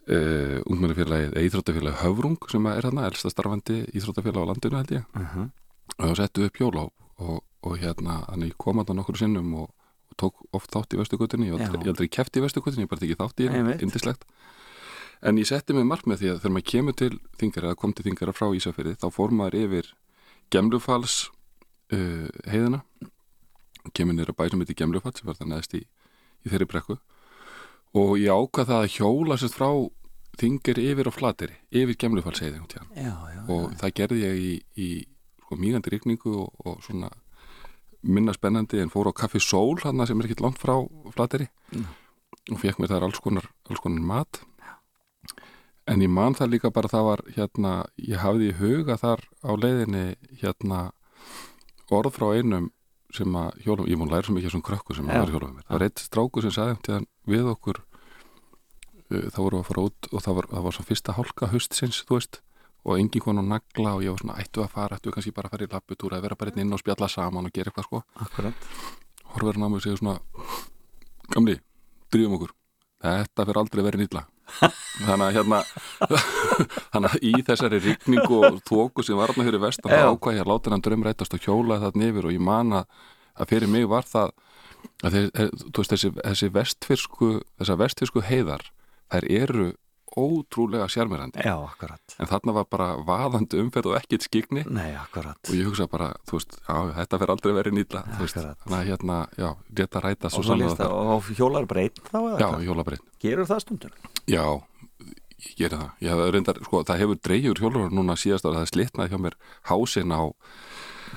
uh, ungmennafélagið eða íþróttafélagið Höfrung sem er hérna elsta starfandi íþróttafélag á landinu held ég. Mhm. og þá settum upp hjólá og, og hérna þannig ég kom að það nokkur sinnum og, og tók oft þátt í vestugutinni ég aldrei keft í vestugutinni, ég bara tekið þátt í henni indislegt en ég setti mig mark með því að þegar maður kemur til Þingeri eða kom til Þingeri frá Ísafirði þá fór maður yfir Gemlufalls uh, heiðina. Kemur nýra bæ sem heitir Gemlufall sem var það neðst í, í þeirri brekku. Og ég ákvað það að hjóla sérst frá Þingeri yfir á Flateri yfir Gemlufalls heiði hann já, já, og það gerði ég í, í sko, mýgandi rigningu og, og svona minna spennandi en fór á Kaffi Sól hann sem er ekkert langt frá Flateri og fekk mér þar alls konar, alls konar mat en ég man það líka bara það var hérna, ég hafði í huga þar á leiðinni hérna orð frá einum sem að hjólum, ég múin læra svo mikið sem krökku sem að var hjólum mér, það var eitt stráku sem sagði til hann við okkur uh, þá vorum við að fara út og það var, það var svo fyrsta hálka haustsins, þú veist og engin kon og nagla og ég var svona ættu að fara, ættu kannski bara að fara í lapputúra eða vera bara inn og spjalla saman og gera eitthvað sko. Akkurat. Horfður hann á mig og segir svona gamli, drýjum okkur. Þetta fyrir aldrei verið nýtla þannig að hérna þannig að í þessari rigningu og tóku sem var hann fyrir vestan þá ákvað ég að láta hann drömmrætast og hjóla það nefir og ég man að, að fyrir mig var það að þessi, þessi vestfirsku þessar vestfirsku heiðar þær eru ótrúlega sjarmirandi já, akkurat. En þarna var bara vaðandi umferð og ekkit skikni nei, akkurat. Og ég hugsa bara, þú veist, já, þetta fyrir aldrei verið nýtla þú veist, Akkurat. þannig að hérna, já, rétt að ræta svo og, það, og hjólar breyt þá eða já, hvað? hjólabrinn gerur það stundum? já, ég geri það. Ég hef reyndar, sko, það hefur dreifur hjólar núna síðast ára, það er slitnaði hjá mér hásin á,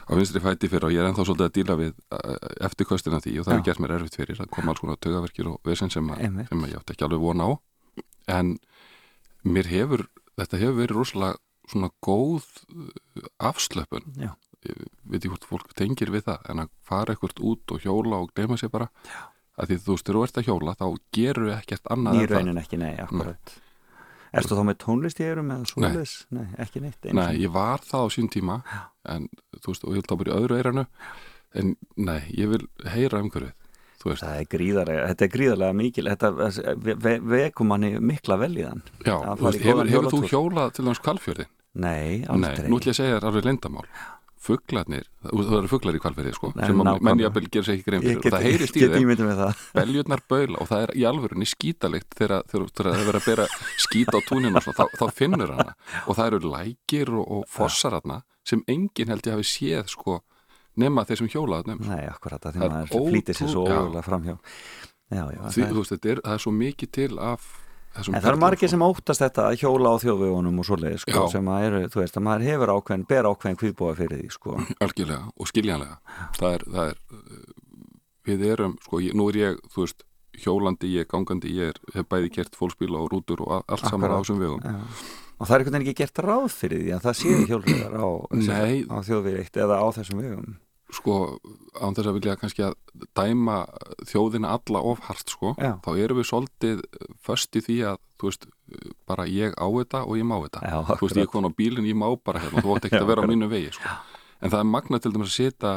á vinstri fæti fyrir og ég er ennþá svolítið að díla við uh, eftirkostina því og það Já. gert mér erfitt fyrir það kom alls konar tögaverkir og vesinn sem, að- sem að ég átti ekki alveg vona á. En mér hefur þetta hefur verið rosalega svona góð uh, afslöpun Já. Ég veit ekki hvort fólk tengir við það en að fara ekkert út og hjóla og gleyma sér bara Já. að því þú þegar þú ert að hjóla þá gerur við ekkert annað í það raunin ekki, nei, akkurat Erstu þá með tónlist í erum eða svoleiðis? Nei. ekki neitt Nei, sinni. ég var það á sín tíma en þú veist, og ég held að bara í öðru eiranu en nei, ég vil heyra þú veist, Það er gríðarlega, þetta er gríðarlega mikil, þetta ve ve vekum manni mikla vel í þann. já, veist, hefur, hefur þú hjólað til þess kvalfjörðin? Nei, Nei, aldrei. nú ætlum ég að segja þér alveg leyndamál Fuglarnir, það eru fuglar í kvalfjörði sko, Nei, sem að nákvæmlega. menn jafnvel gerir sér ekki grein fyrir. Og það heyrist í þeim, beljurnar baula og það er í alvörunni skítalikt þegar, það er verið að bera skít á túninu þá, þá finnur hana. Og það eru lækir og, og fossar hana sem enginn held ég hafi séð sko, nema hjólaði nefn Nei, akkurat, að því Það er flýtir sér svo ógulega framhjá. Já, já, Því, það veist, er, það er svo mikið til af þessum en það eru margir sem óttast þetta að hjóla á þjóðvegunum og svoleiðis, sko, sem að eru, þú veist, að maður hefur ákveðin, ber ákveðin kviðbúa fyrir því, sko. algjörlega og skiljanlega það er, það er uh, við erum, sko, ég, nú er ég þú veist, hjólandi, ég er gangandi ég er, hef bæði gert fólksbíla og rútur og allt saman á Akkurat. þessum vegum Já. Og það er einhvern veginn ekki gert ráð fyrir því að það séu hjólriðar á, á þjóðveitt eða á þessum vegum. sko, án þess að vilja kannski að dæma þjóðina alla of hart, sko, Já. þá erum við svolítið föst í því að, þú veist bara ég á þetta og ég má þetta. Já, þú veist, ég komin á bílinn, ég má bara hérna þú átt ekki að vera á mínu vegi, sko. En það er magna til dæmis að setja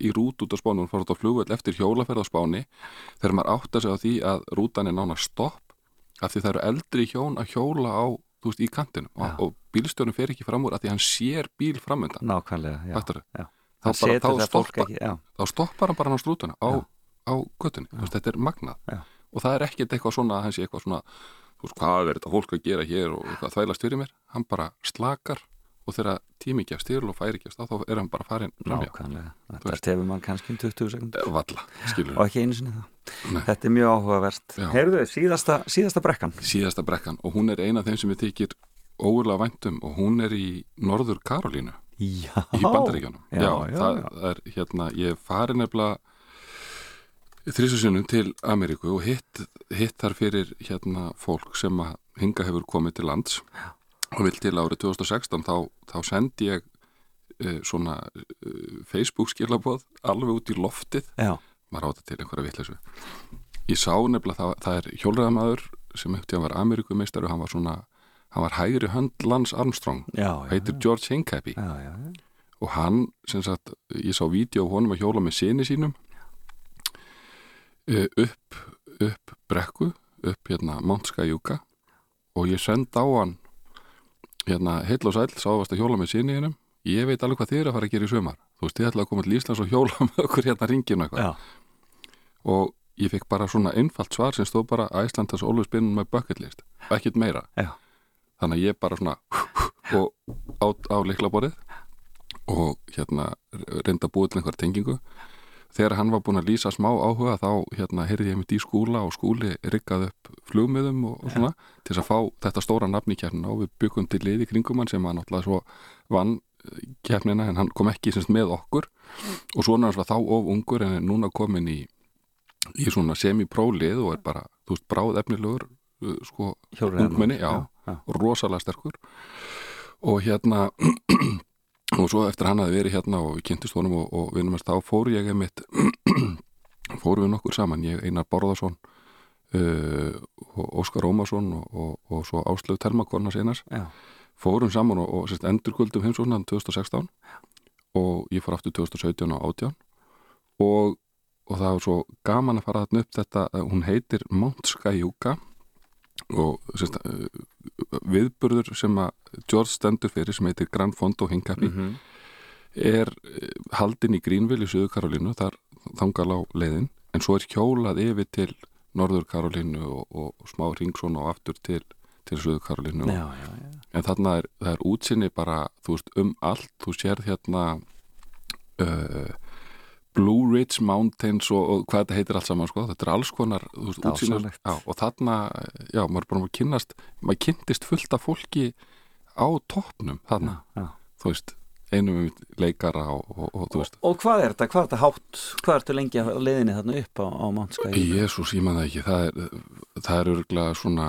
í rút út á spánu og fara út á flugvöld eftir hjólaferð á spáni þegar maður áttar sig á því að rútan er nána stopp af því það eru eldri hjón að hjóla á þú veist, í kantinu Já. og, og bílstjórnum fer ekki fram úr af því hann sér bíl framöndan Nákvæmlega, já. Já. Þá Það bara- þá það stoppa- ekki, þá stoppar hann bara hann á strútuna á, á göttunni, veist, þetta er magnað. Og það er ekkert eitthvað svona að hann sé eitthvað svona þú veist, hvað er þetta fólk að gera hér og eitthvað þvælast fyrir mér, hann bara slakar og þegar tími gefst til og færi gefst á, þá er hann bara farin Nákvæmlega. Þetta tefur mann kannski um 20 sekund Eh, valla, skilur og ekki einu sinni það. Nei. Þetta er mjög áhugavert. Já. Heyrðu, síðasta, síðasta brekkan. síðasta brekkan og hún er eina af þeim sem við þykir óurlega væntum og hún er í Norður Karolínu Já. í Bandaríkjunum Já, já, það, já. það er hérna, ég farin nefnilega þrísusunum til Ameríku og hitt, hitt þar fyrir hérna fólk sem að hinga hefur komið til lands og vil til árið 2016 þá, þá sendi ég uh, svona uh, Facebook skilabóð alveg út í loftið Já, maður átta til einhverja vitleysu. Ég sá nefnilega það, það er hjólræðamaður sem eftir hann var Ameríkumeistar og hann var svona, hann var hægri hönd Lance Armstrong, já, já, heitir George Hincapie já, já, já. og hann, sem sagt, ég sá vídeo á honum að hjóla með sinni sínum eh, upp upp brekku upp hérna Mount Skyjuka og ég send á hann hérna heil og sæl, sáðast að hjóla með sinni hennum ég veit alveg hvað þið er að fara að gera í sumar. Þú veist, þið ætla að koma til Íslands og hjóla með okkur hérna ringinu eitthvað. Og ég fekk bara svona einfalt svar sem stóð bara Iceland has always been my bucket list. Ekkert meira. Já. þannig að ég bara svona og át á leiklaborið og hérna reynda að búið til einhver tengingu. Þegar hann var búin að lýsa smá áhuga þá hérna heyrði ég mitt í skúla og skúli riggað upp flugmiðum og, og svona til þess að fá þetta stóra nafn í kefnina og við byggum til liði kringum hann sem hann náttúrulega svo vann eh, keppnina en hann kom ekki semst með okkur. Og svona hans var þá of ungur en er núna komin í, í svona semi-prólið og er bara, þú veist, bráð efnilegur uh, sko, ungmenni, já, Já, já. rosalega sterkur. Og hérna og svo eftir hann hafi verið hérna og við kynntist honum og, og vinnum að þá fór ég einmitt fórum við nokkur saman, ég Einar Borðarsson uh, Óskar Ómarsson og, og, og svo Áslöf Telmakonna seinars Já. fórum saman og, og sérst, endurkuldum heimsóknan 2016 og ég fór aftur 2017 og 18 og, og það var svo gaman að fara þarna upp þetta, eh, hún heitir Mount Skyjuka og sérst, uh, viðburður sem að George stendur fyrir sem heitir Grand Fondo Hinkapi Mhm. er eh, haldin í Greenville í Suður Karolínu, þar þangal á leiðin, en svo er hjólað yfir til Norður Karolínu og, og, smá ringsón og aftur til, til Suður Karolínu Já, já, já. en þarna er, er útsinni bara, þú veist, um allt þú sérð hérna uh, Blue Ridge Mountains og, og hvað þetta heitir allt saman sko. þetta er alls konar já, og þarna, já, maður er bara að kynnast maður kynntist fullt af fólki á toppnum þarna já. þú veist, einum um leikara og, og, þú veist Og hvað er þetta? Hvað er þetta hátt? Hvað ertu lengi á leiðinni þarna upp á, á Mánskæði? Jésús, ég man það ekki það er, það er örgulega svona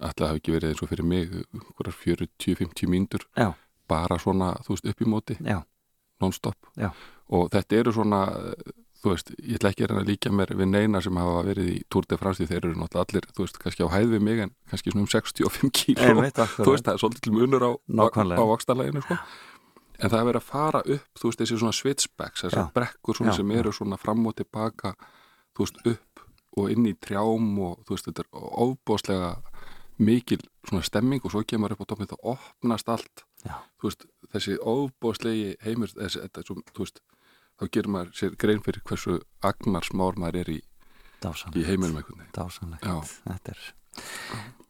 alltaf hafi ekki verið eins og fyrir mig einhverjar 40-50 mínútur Já, bara svona, þú veist, upp í móti já, non-stop. Og þetta eru svona þú veist, ég ætla ekki að reyna að líka mér við neina sem hafa verið í Tour de France því þeir eru náttúrulega allir, þú veist, kannski á hæð við mig en kannski svona um 65 kíló. Einmitt, þú veist, það er svolítið til munur á, á vakstarleginu sko. en það er verið að fara upp, þú veist, þessi svona switchbacks, þessar brekkur svona Já, sem eru svona fram og tilbaka þú veist, upp og inn í trjám og þú veist, þetta er ofbóðslega mikil svona stemming og svo kemur upp á toppin það opnast allt veist, þessi ofbóðslegi heimur, þessi, þetta, svo, veist þá gerir maður sér grein fyrir hversu agnar smár maður er í, í veginn Dásanlegt. Þetta er,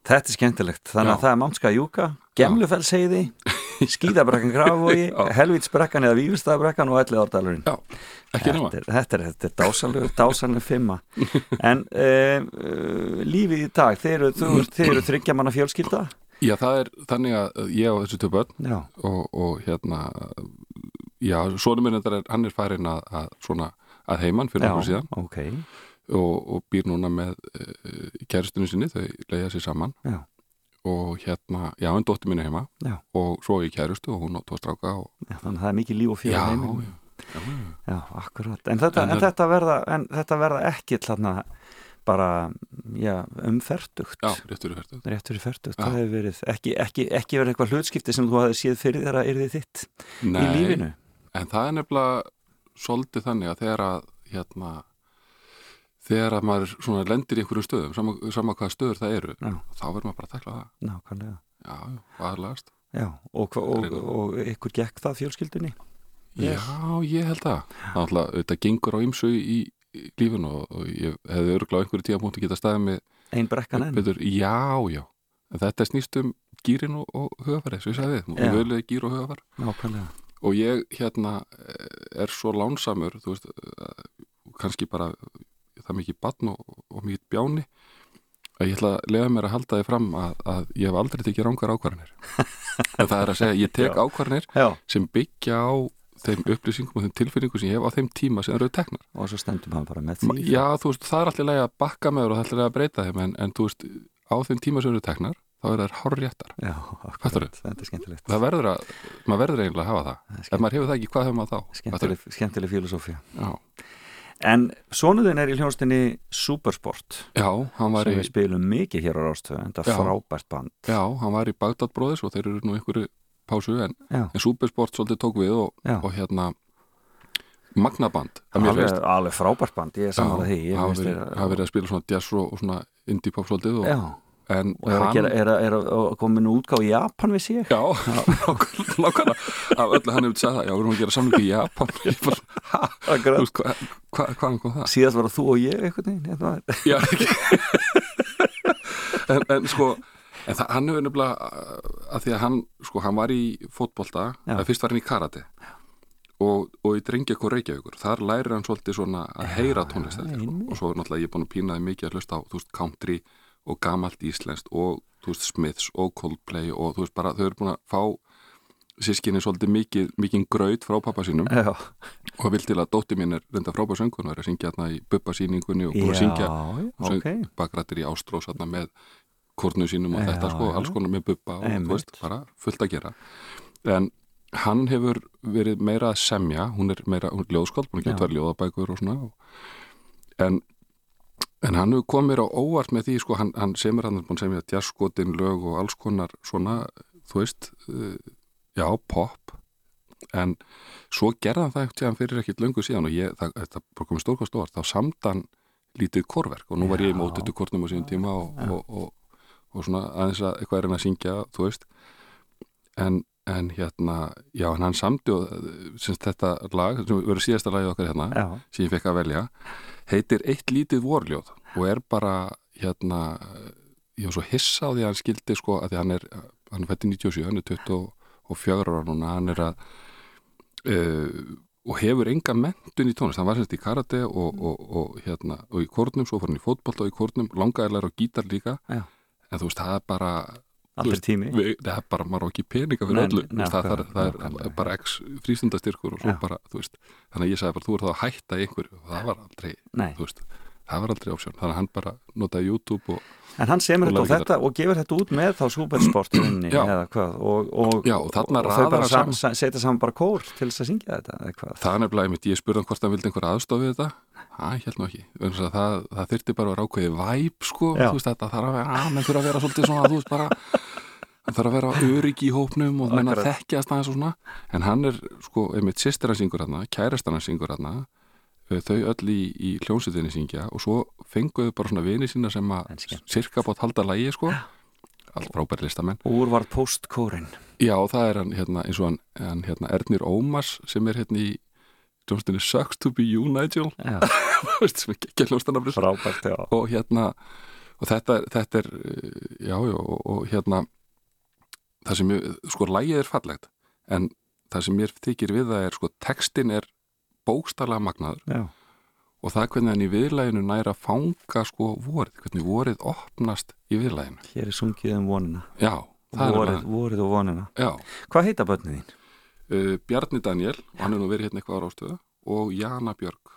þetta er skemmtilegt. Þannig að Já. það er Mánskæði Júka, Gemlufellsheiði, Skíðabrekkan Grafvogi, Já. Helvítsbrekkan eða Vífustafbrekkan og Elli Árdalurinn. Já, ekki nema Þetta þetta er, er dásanlega, dásanlega fimma En uh, lífið í dag Þeir eru, eru þryggja manna fjölskylda Já, það er þannig að ég á þessu tvö börn og, og hérna já, sonum minn þetta er, hann er farin að, að svona að heiman fyrir okkur síðan. ok. Og, og býr núna með uh, kæristinu sinni, þau leiða sér saman. Já, og hérna, já, en dóttir mín er heima. Já, og svo er ég kærustu og hún á tvo stráka og þannig að það er mikið líf og fjör já, heiminn. já, akkurat. En þetta, En en þetta, verða, en þetta verða ekki þarna bara já, um fertugt já, réttur í færtu rétt fyrir fertugt, Já. það hefur verið ekki, ekki, ekki verið eitthvað hlutskipti sem þú hafði séð fyrir þeirra yrði þitt í lífinu en það er nefnilega svolítið þannig að þegar að hérna þegar að maður svona lendir í einhverjum stöðum sama, sama hvaða stöður það eru Já. þá verður maður bara að tekla það Nákvæmlega já, já, og aðlagast Já, og, og, og ykkur gekk það fjölskyldunni? Vel. Já, ég held það. Það er þetta gengur á ymsu í, í lífinu og, og ég hefði örgulega á einhverju tíðapunkti geta staðið með Ein brekkan enn? betur, já, já. En þetta snýst um gýrin og, og hugafari, svo ég sagði þið, og völuði gýr og hugafar. Nákvæmlega. Og ég hérna er svo lánsamur, þú veist, eh, kannski bara það mikið batn og, og mikið bjáni að ég ætla að lega mér að halda þið fram að, að ég hef aldrei tekið rángar ákvarðanir. en það er að segja, ég tek ákvarðanir sem byggja á þeim upplýsingum og þeim tilfinningum sem ég hef á þeim tíma sem eru teknar. og svo stendum hann bara með því. Já, þú veist, það er alltaf leið að bakka með þér og það er alltaf leið að breyta þeim en, en þú veist, á þeim tíma sem eru teknar þá er það hár réttar Já, akkurat, þetta er skemmtilegt. Það verður að, maður verður eiginlega að hafa það. Er ef maður hefur það ekki, hvað hefur maður þá? Skemmtileg, skemmtileg filosófía. Já, En sonuðin er í hljónstinni Supersport já, hann var sem í við spilum mikið hér á Rástöðu það Já. er frábært band. Já, hann var í Bagdad Brothers og þeir eru nú einhverju pásu en, en Supersport svolítið tók við og, og hérna Magnaband, að alveg, alveg frábært band, ég er samanlega því ég hafa finnst verið, að spila svona jazz og, og svona indie pop svolítið og, en og er að, gera, er, að, er að, að koma nú útgáð í Japan við sig Já, nákvæmlega af öllu hann hefur sagt það, já, við erum að gera samlingu í Japan. Hvað hva, kom það? Síðast var það þú og ég þetta var- Já, ekki. En, en sko en það, hann hefur nefnilega að því að hann, sko, hann var í fótbolta eða fyrst var hann í karate. Og, og í drengjakor Reykjavíkur þar lærir hann svolítið svona að heyra tónlist held ég, sko. og svo er náttúrulega ég er búin að pínaði mikið að hlusta á, þú veist, country og gamalt íslenskt og, þú veist, Smiths og Coldplay og þú veist, bara þau eru búin að fá sískinni svolítið mikið, mikið graut frá pappa sínum. Já, og vil til að dótti mín er reynda frábær söngun og er að syngja hérna í Bubba sýningunni og búin að syngja já, ok. bakrættir í Ástrós hérna með kornu sínum og Já, þetta sko, já. alls konar með Bubba og þú veist, bara fullt að gera en hann hefur verið meira að semja, hún er meira hún er ljóðskáld, að Já. geta verið ljóðabækur og svona en en hann hefur komið mér á óvart með því sko, hann, hann semur hann er búin að semja jazzskotin lög og alls konar svona, þú veist uh, já, pop en svo gerði hann það ekkert hann fyrir ekkert löngu síðan og ég, það, þetta bara komið stórkvæmst óvart, þá samdan lítið korverk og nú var ég í Já. mótutu kornum á síðan tíma og, og, og, og svona aðeins að eitthvað er hann að syngja, þú veist. En, en hérna já, en hann og syns, þetta lag, sem verður síðasta lagið okkar hérna Já, sem ég fekk að velja heitir Eitt lítið vorljóð og er bara hérna ég var svo hissa á því að hann skildi sko að því hann er, hann er fætti 97 hann er 24 ára núna hann er að uh, og hefur enga mentun í tónlist. Hann var semst í karate og, og, og hérna og í kórnum, svo fór hann í fótbolta og í kórnum langaðilegar og gítar líka. Já. En þú veist, það er bara aldrei tími. við, það er bara, maður á ekki peninga fyrir öllu, það, það, það er bara x frístundastyrkur og svo Já. bara, þú veist þannig að ég sagði bara, þú er þá að hætta einhverju. Og það var aldrei, Nei. þú veist það var aldrei option, þannig að hann bara notaði YouTube og, En hann semur þetta og þetta og gefur þetta út með þá supersportinni Já. eða hvað og, og, Já, og og þau bara sam, setja saman bara kór til þess að syngja þetta eða hvað? Það er nefnilega ég spurði hann hvort hann vildi einhver aðstof við þetta það ég held nú ekki, það, það þyrfti bara að vera ákveðið væp sko, Já. þú veist þetta þarf að vera, að menn þurfa að vera svolítið svona, þú veist bara það þarf að vera öryggi í hópnum og menn að þekkjast aðeins og svona. En hann er sko, einmitt sýstir hann syngur hann kærastan hann syngur hann þau öll í, í hljónsutinni syngja og svo fenguðu bara svona vini sína sem að sirka bátt halda lægi sko. Allt frábæri listamenn. Úr var postkórin Já, það er hann hérna, eins og hann, hann hérna, Ernir Ómars sem er hérna í hljómsdunni Sucks to be you, Nigel. Frábært, já. Og hérna og þetta, er- þetta er, eh, já, já og, og hérna það sem ég, sko, lægið er fallegt en það sem mér þykir við það er sko, textin er bókstarlega magnaður. Já, og það hvernig hann í viðlæginu næra fanga sko vorið, hvernig vorið opnast í viðlæginu. hér er sungið um vonina. Já, er vorið, vorið og vonina. Já. Hvað heita börnið þín? Uh, Bjarni Daniel, og hann er nú verið hérna eitthvað á rástöðu og Jana Björg.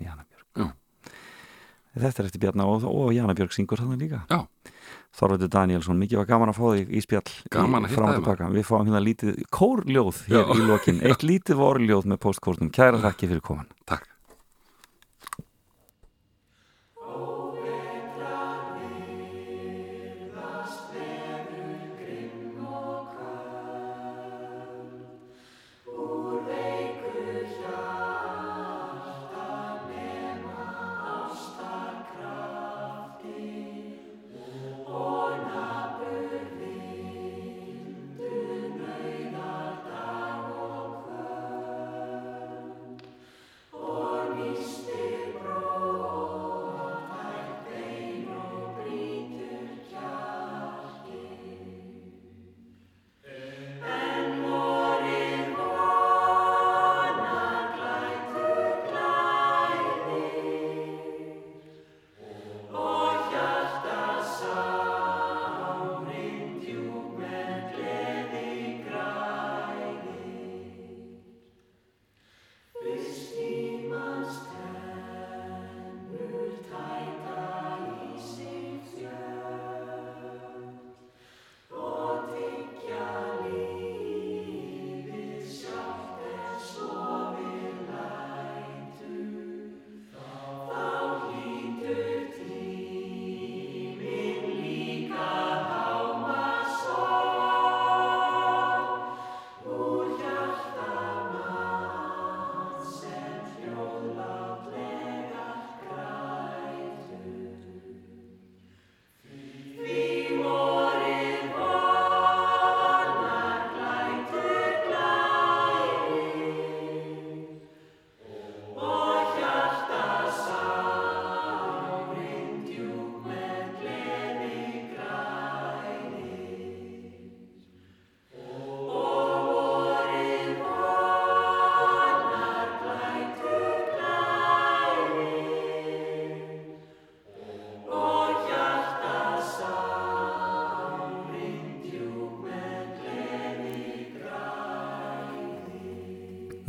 Jana Björg. Já. Þetta er eftir Bjarna og, og Jana Björg syngur þannig líka. Já. Þorvaldur Danielsson, mikið var gaman að fá þig í spjall Gaman að hitta og þig. Við fáum hérna lítið kórljóð hér Já. í lokin, eitt lítið vorljóð með postkórnum, kæra þakki fyrir koman Takk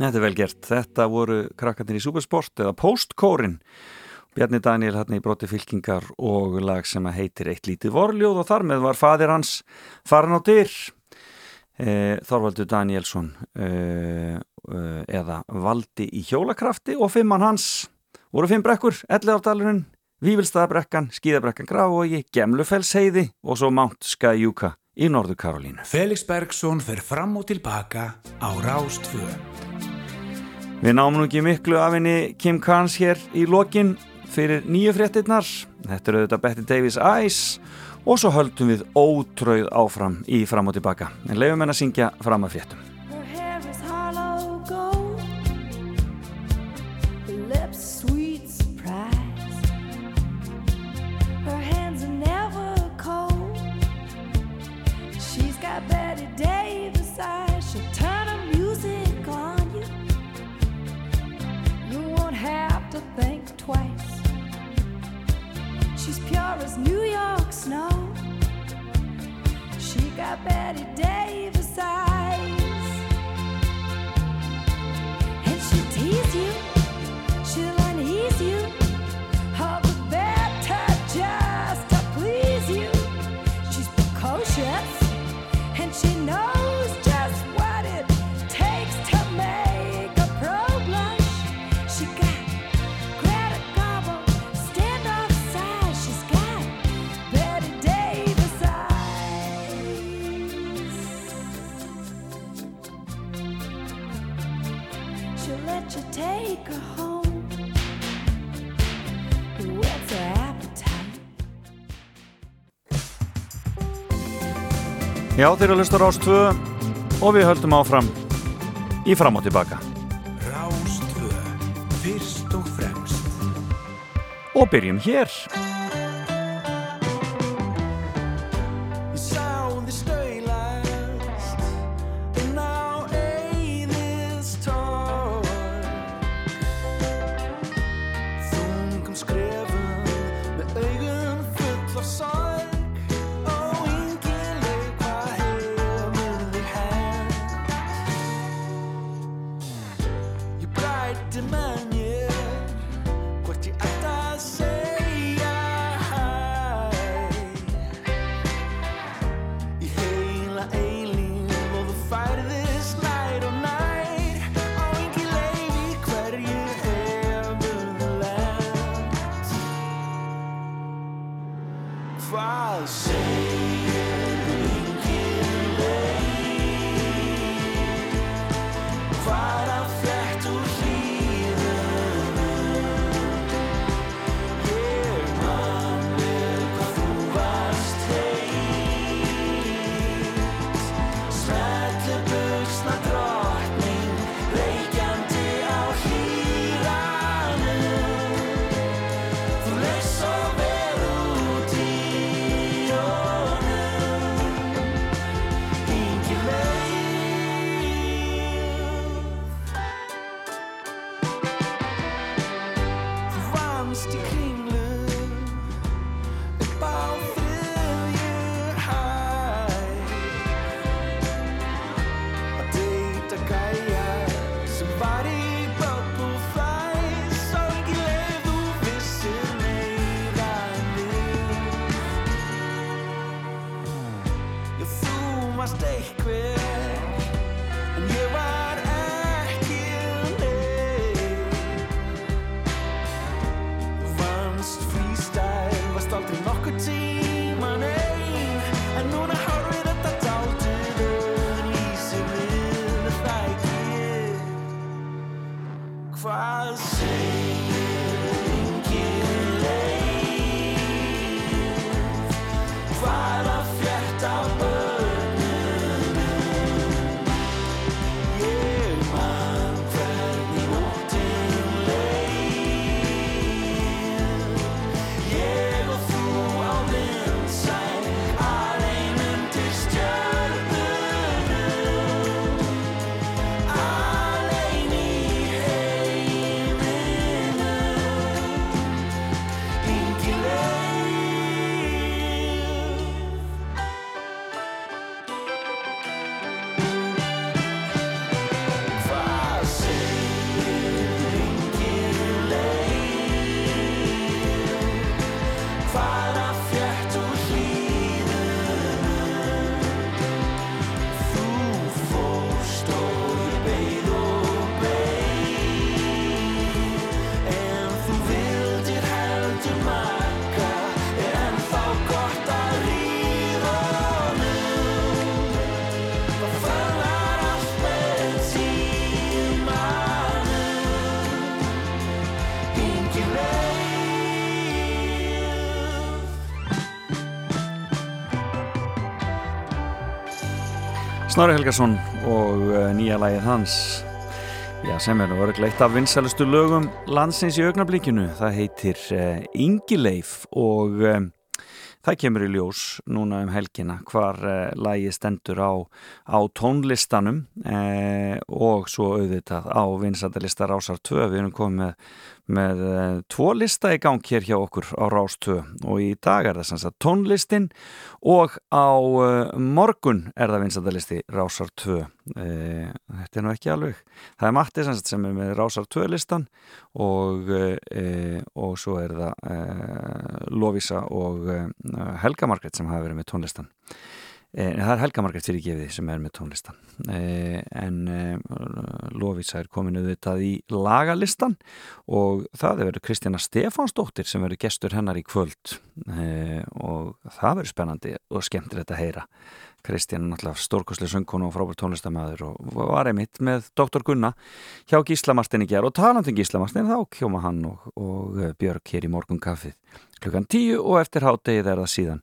Þetta er vel gert. Þetta voru krakkarnir í Supersport eða Postkórin. Bjarni Daniel hann í broti fylkingar og lag sem heitir Eitt lítið vorljóð og þar með var fadir hans farin á dyr. E, Þorvaldur Danielsson e, e, eða Valdi í hjólakrafti og fimmann hans voru fimm brekkur, Elleðardalurinn, Vívilstaðabrekkan, Skíðabrekkan Grafói, Gemlufellsheiði og svo Mount Skyjuka í Norður Karolínu. Felix Bergsson fer fram og tilbaka á Rástvö. Við náum nú ekki miklu af henni Kim Carnes hér í lokin fyrir nýju fréttinnar. Þetta er auðvitað Betty Davis Eyes og svo höldum við ótröð áfram í fram og tilbaka. En leiðum henn að syngja fram að fréttum. Já, þeir eru að lusta Rás 2 og við höldum áfram í fram og tilbaka. Rástvö. Fyrst og fremst. Og byrjum hér. Snorri Helgason og uh, nýja lagið hans. Já, sem er nú örglega eitt af vinsælustu lögum landsins í augnablíkinu það heitir uh, Ingileif og um, það kemur í ljós núna um helgina hvar uh, lagið stendur á, á tónlistanum uh, og svo auðvitað á vinsældalista Rásar 2 við erum komið með, með uh, tvo lista í gang hér hjá okkur á Rás 2 og í dag er það sem sagt tónlistin og á uh, morgun er það vinsældalisti Rásar 2 uh, þetta er nú ekki alveg. Það er Matti sem, sagt sem er með Rásar 2 listan og, og svo er það Lovisa og Helga Margrét sem hafa verið með tónlistan Eh, það er Helga Margrét fyrir gefið sem er með tónlistan. Eh, en eh, Lovisa er komin auðvitað í lagalistan og það er verið Kristjana Stefánsdóttir sem verið gestur hennar í kvöld. Og það verið spennandi og skemmtilegt að heyra Kristján er náttúrulega stórkoslega söngkonu og frábært tónlistamæður og var einmitt með Dr. Gunna hjá Gíslamartin í gerð og talandi um Gíslamartin þá kjóma hann og, og eh, Björg hér í morgun kaffið klukkan tíu og eftir hádegið er það síðan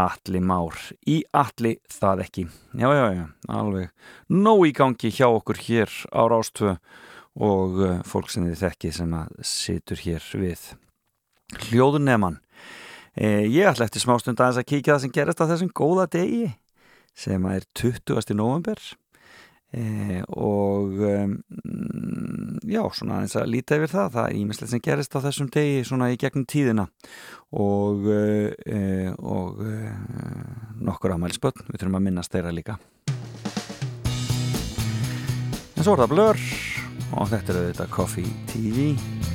Atli Már í Atli það ekki já já já, alveg nóg í gangi hjá okkur hér á Rástvö og uh, fólk sem þið þekki sem að situr hér við hljóðuneman eh, ég ætla eftir smástund aðeins að kíkja það sem gerast á þessum góða degi sem er 20. november eh, og um, já, svona aðeins að líta yfir það, það er ímislegt sem gerist á þessum degi svona í gegnum tíðina og uh, og uh, nokkur afmælisbötn, við þurfum að minnast þeirra líka en svo er það Blur og þetta er auðvitað Coffee TV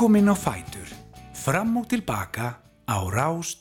Velkomin á Fætur. Fram og tilbaka á Rás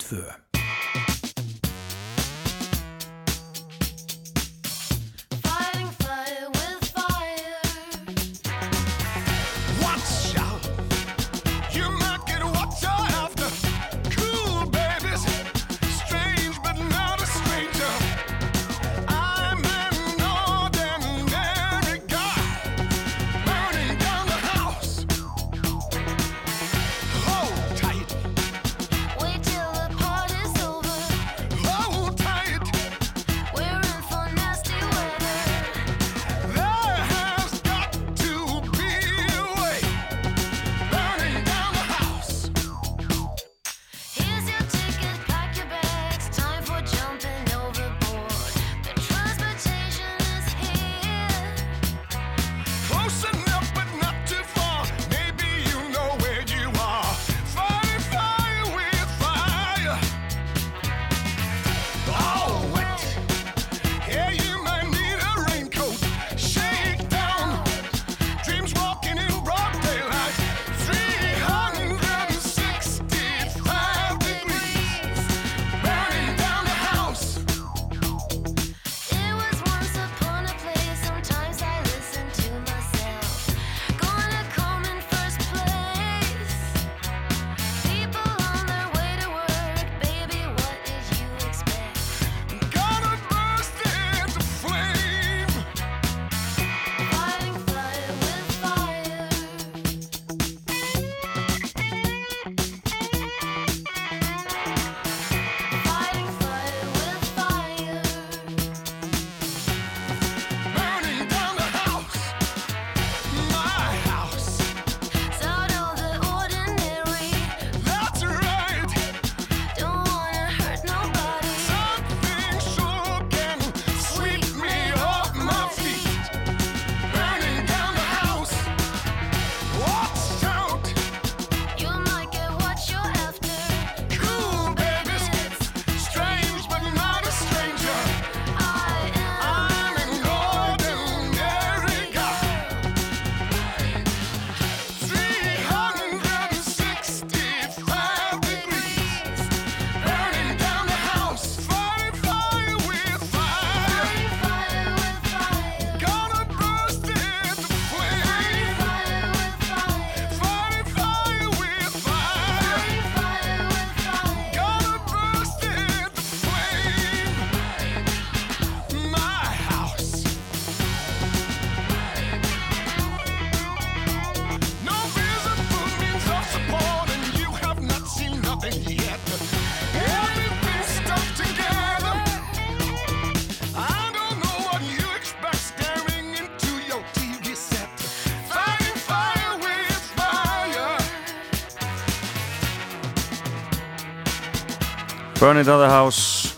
Burn It Down the House.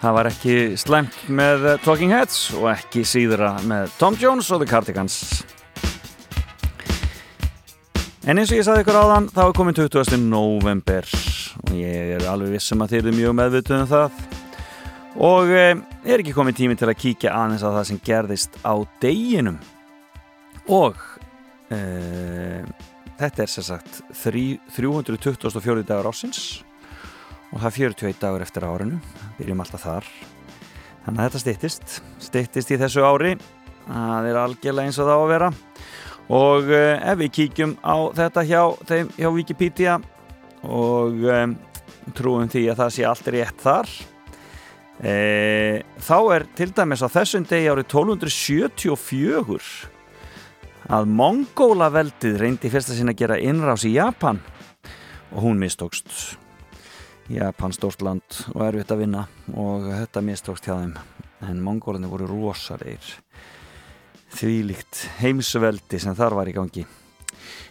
Það var ekki slæmt með eh, Talking Heads og ekki síðra með Tom Jones og The Cardigans. En eins og ég sagði ykkur áðan þá er komin 20. november og ég er alveg viss um að þið eru mjög meðvituð um það. Og e, er ekki komin tími til að kíkja aðeins á það sem gerðist á deginum. Og e, þetta er sem sagt þrí- 324 dagar ásins og það er 41 dagur eftir árinu. Byrjum alltaf þar. Þannig að þetta styttist. Styttist í þessu ári. Það er algjörlega eins og það á að vera. Og uh, ef við kíkjum á þetta hjá, þeim, hjá Wikipedia og um, trúum því að það sé allt rétt þar e, þá er til dæmis á þessum degi árið 1274 að Mongóla veldið reyndi fyrsta sinna að gera innrás í Japan og hún mistókst Japan stórt land og erfitt að vinna og þetta mistókst hjá þeim. En mongólarnir voru rosalegir. Þvílíkt heimsveldi sem þar var í gangi.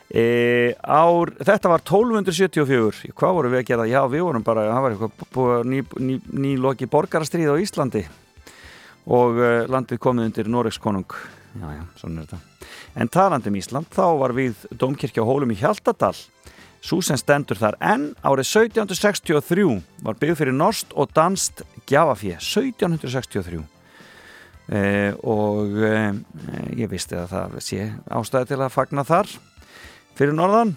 E, ár, þetta var 1274 hvað voru við að gera? Já, við vorum bara það var eitthvað ný, ný, ný loki borgarastríð á Íslandi. Og uh, landið komið undir Noregs konung. Já, já, svona er þetta. En talandi um Ísland, þá var við Dómkirkja á Hólum í Hjaltadal Sem stendur þar en árið 1763 var byggð fyrir norst og danst gjafafið 1763 eh, og eh, ég visti að það sé ástæði til að fagna þar fyrir norðan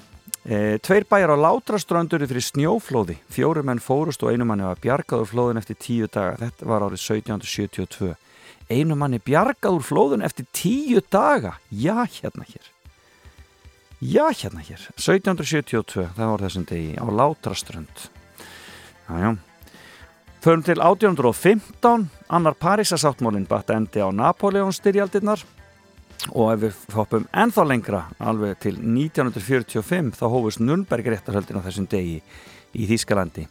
E, tveir bæjar á Látraströndur fyrir snjóflóði. Fjóru menn fórust og einu manni var bjargað úr flóðun eftir tíu daga. Þetta var árið 1772. Einu manni bjargað úr flóðun eftir tíu daga. Já, hérna hér. Já, hérna hér. 1772, það var þessum degi á Látraströnd. Já, já. Förum til 1815, annar Parísasáttmólinn batt endi á Napoleon styrjaldirnar og ef við hoppum ennþá lengra alveg til 1945 þá hófust Nürnberg réttarhöldin á þessum degi í Þýskalandi.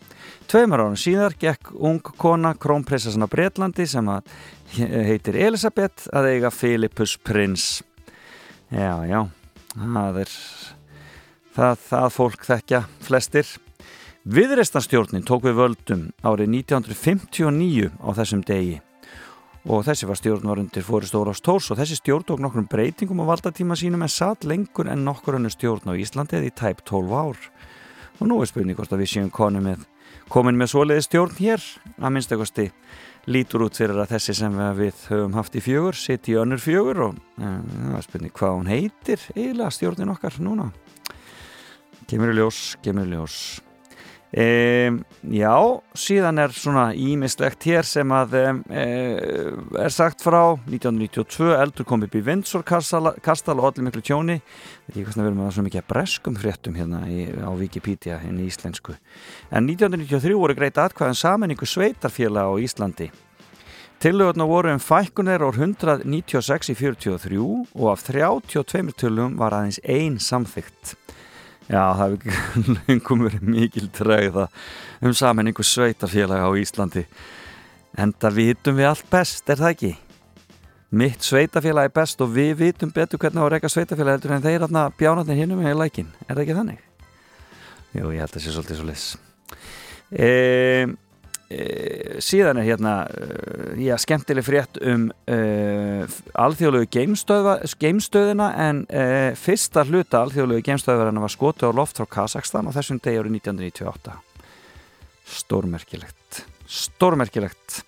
Tveimur árum síðar gekk ung kona krónprinsessan á Breitlandi sem heitir Elisabeth að eiga Philippus prins. Já, já, það er það, það fólk þekkja flestir. Viðrestanstjórnin tók við völdum árið 1959 á þessum degi. Og þessi var stjórn var undir fóri Stórás Tórs og þessi stjórn tók nokkrum breytingum á valdatíma sínum en satt lengur en nokkur önnu stjórn á Íslandi eða í tæp 12 ár. Og nú er spurning hvort að við séum konu með, komin með svoleiði stjórn hér að minnstakosti lítur út fyrir að þessi sem við höfum haft í fjögur sitt í önnur fjögur og e, það er spurning hvað hún heitir eiginlega stjórnin okkar núna. Kemur í E, já, síðan er svona ímislegt hér sem að e, er sagt frá. 1992, eldur kom upp í Windsor kastal og allir miklu tjóni. Veit ég hvað við erum að það svo mikið að breskum fréttum hérna í, á Wikipedia hérna í íslensku. En 1993 voru greit atkvæðan samanningu sveitarfélag á Íslandi. Tillögurna voru um fækkunir ár 196 í 43 og af 32 tölum var aðeins ein samþygt Já, það hefur lengum verið mikil tregða um sammenningu sveitarfélaga á Íslandi. En það vitum við allt best, er það ekki? Mitt sveitafélag er best og við vitum betur hvernig á að reyka sveitafélag heldur en þeir aðna bjánatnir hinnum í lækin. Er það ekki þannig? Jú, ég held að það sé svolítið svo lis. E, e, síðan er hérna uh, já, skemmtileg frétt um uh, alþjóðlegu geimstöðina en uh, fyrsta hluta alþjóðlegu geimstöðverðina var skotið á loft frá Kazakstan og þessum degi árið 1998 stórmerkilegt stórmerkilegt.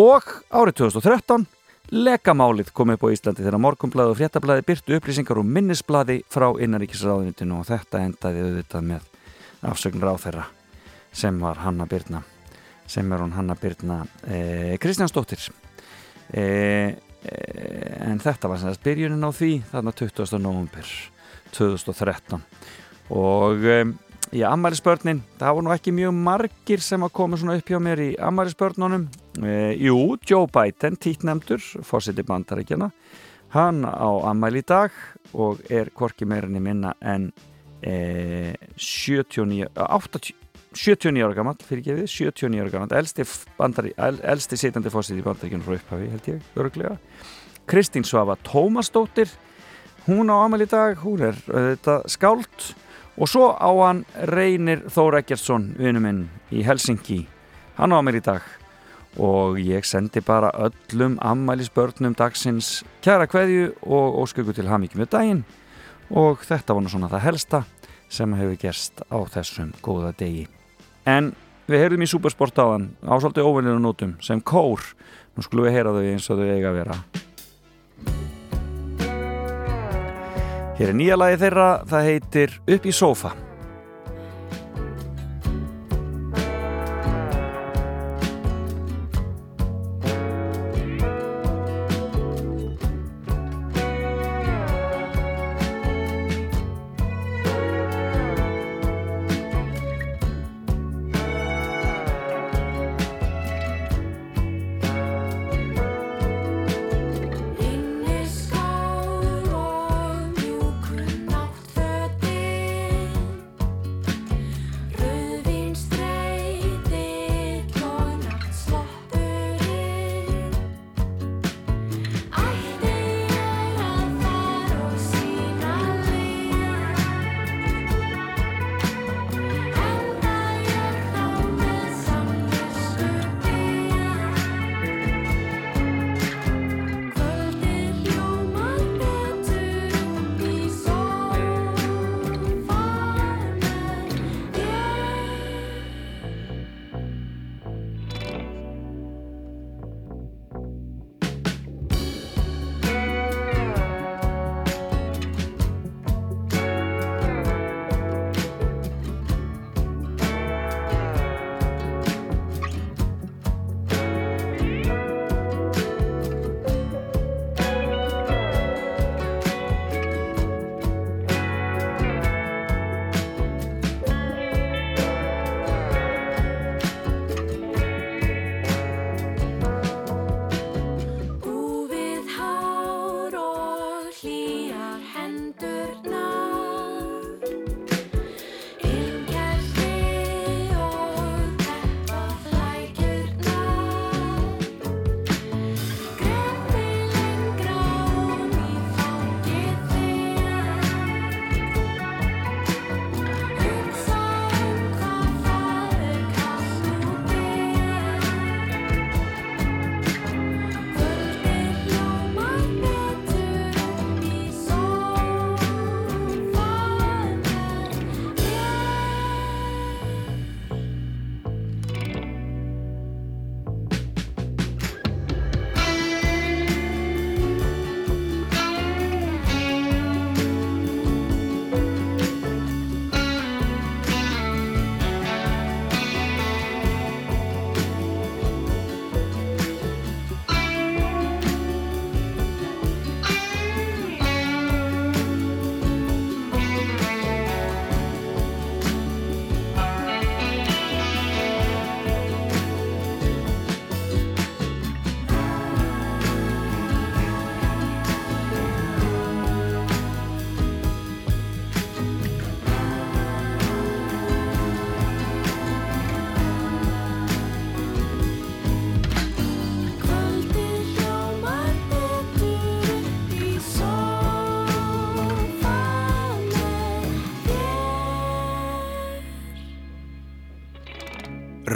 Og árið 2013 lekamálið kom upp á Íslandi þegar morgumblaði og fréttablaði byrtu upplýsingar og minnisblaði frá innaríkisraðunitinu og þetta endaði auðvitað með afsögnur á þeirra sem var Hanna Byrna sem er hún Hanna Byrna e, Kristjánsdóttir e, e, en þetta var semst byrjunin á því þarna 20. november 2013 og e, í ammælisbörnin það voru nú ekki mjög margir sem að koma svona upp hjá mér í ammælisbörnunum e, Jú, Joe Biden títnemdur, fórsiti bandaríkjana hann á ammæli í dag og er korki meirinni minna en e, 79 80 79 ára gammal, fyrir við 79 ára gammal, elsti, elsti sitandi fósið í bandaríkjunum frá upphafi held ég, öruglega Kristín Svafa Tómasdóttir hún á amal í dag, hún er þetta skáld og svo á hann Reynir Þór Eggertsson vinnu minn í Helsingi hann á amal í dag og ég sendi bara öllum ammælisbörnum dagsins kæra kveðju og ósköku til hafmyggjum með daginn og þetta var nú svona það helsta sem hefur gerst á þessum góða degi en við heyrðum í Supersport á hann á svolítið óvinninu nótum sem kór. Nú skulum við heyra þau eins og þau eiga að vera. Hér er nýja lagi þeirra það heitir Upp í sófa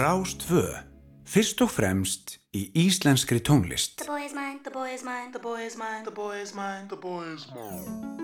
Rástvö, fyrst og fremst í íslenskri tónlist. The boy is mine, the boy is mine, the boy is mine, the boy is mine, the boy is mine.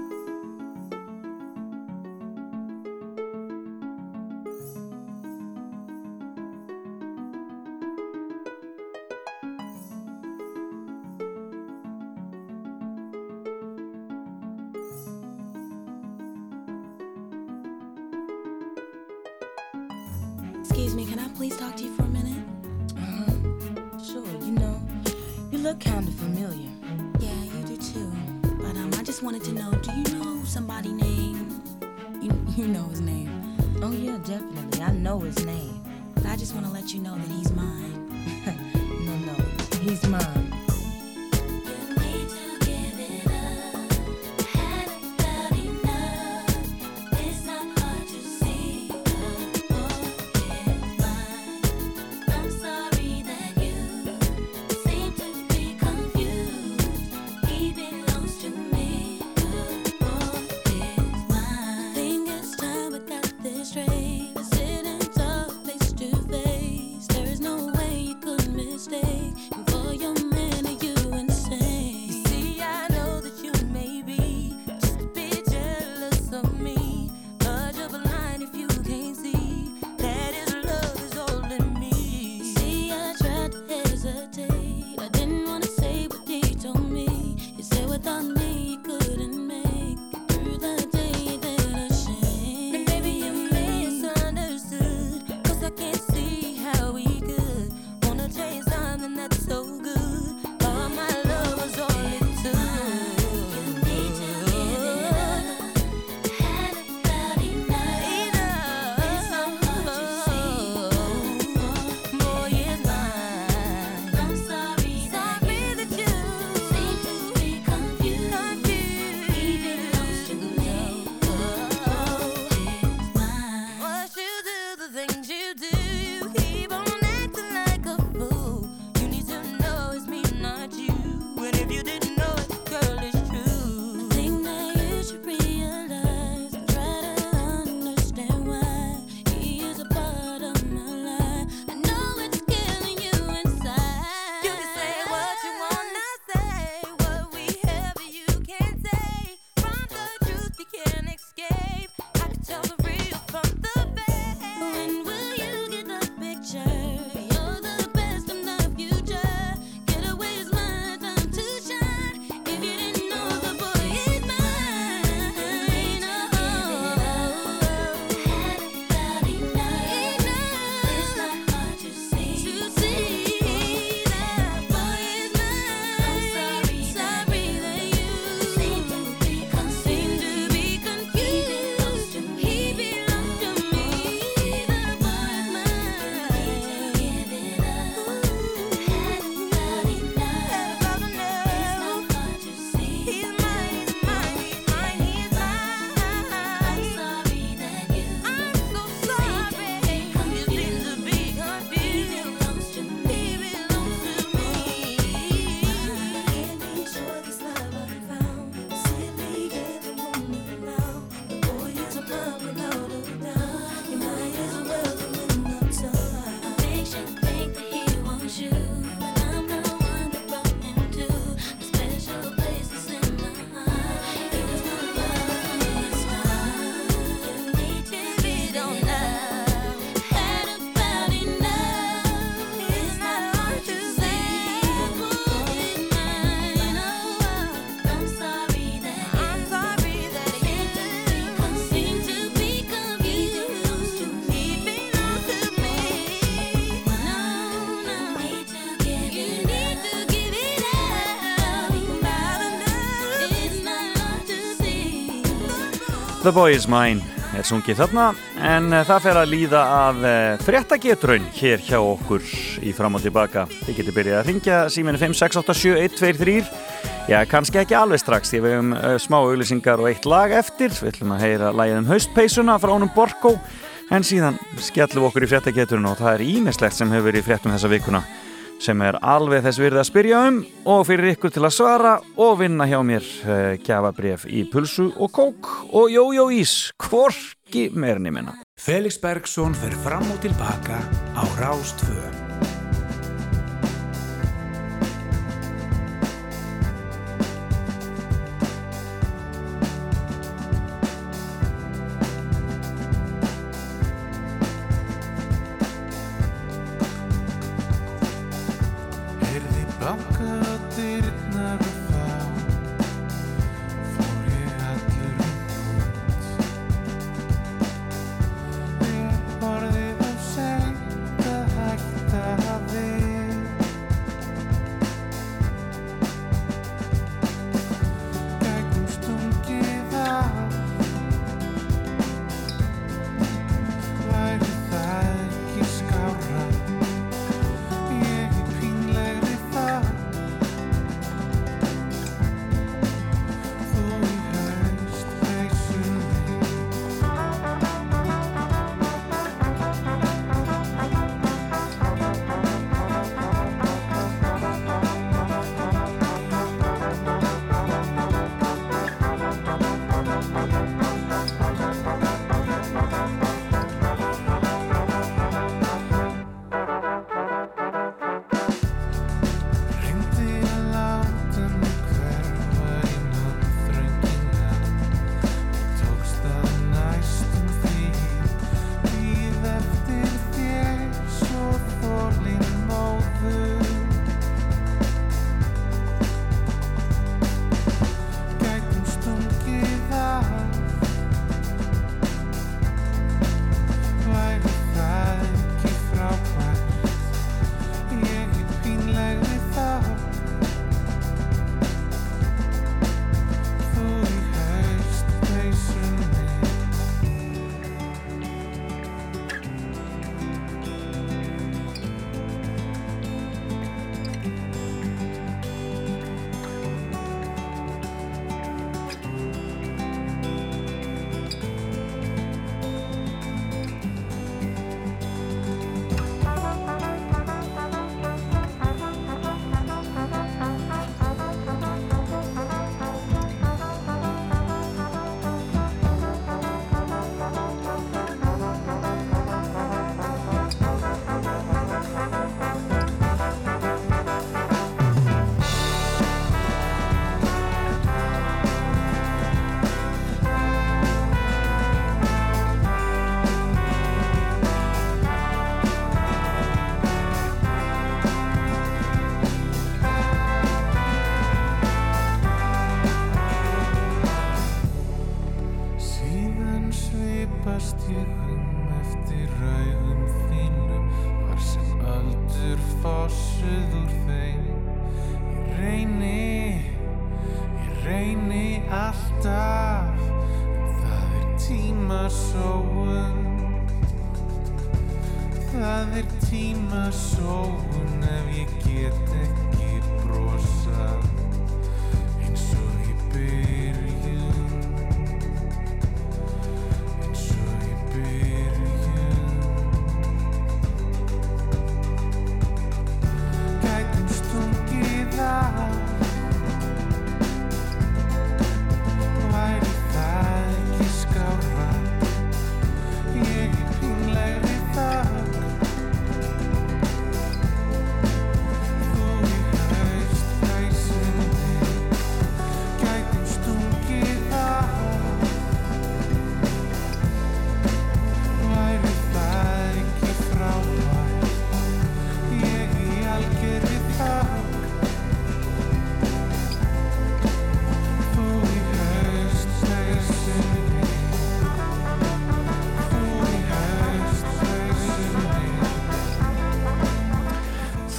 the boy is mine er sungið þarna en eh, það fer að líða af eh, frettagetraun hér hjá okkur í fram og tilbaka. Þið getur byrjað að ringja 75687123123 já kannski ekki alveg strax því við hefum eh, smá auðlýsingar og eitt lag eftir. Við ætlum að heyra lægið um haustpeisuna frá honum Borko en síðan skellum okkur í frettagetraun og það er ímislegt sem hefur verið í frettum þessa vikuna sem er alveg þess virði að spyrja um og fyrir ykkur til að svara og vinna hjá mér eh, kjafabref í pulsu og kók og jójó ís hvorki meirni minna. Felix Bergsson fer fram og tilbaka á Rástföðum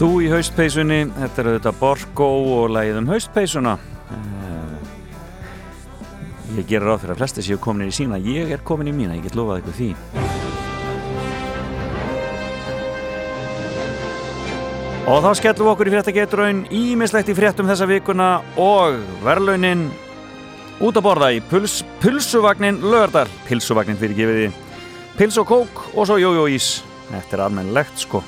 Þú í haustpeisunni, þetta eru þetta Borgó og lægið um haustpeisuna eh, Ég gerir ráð fyrir að flesti séu komin í sína. Ég er komin í mína, ég get lofað ykkur því. Og þá skellum við okkur í fréttagetraun ímislegt í fréttum þessa vikuna og verðlaunin út að borða í puls, pulsuvagnin lögardar, pilsuvagnin fyrir gefiði pils og kók og svo jójóís. Þetta er almenlegt sko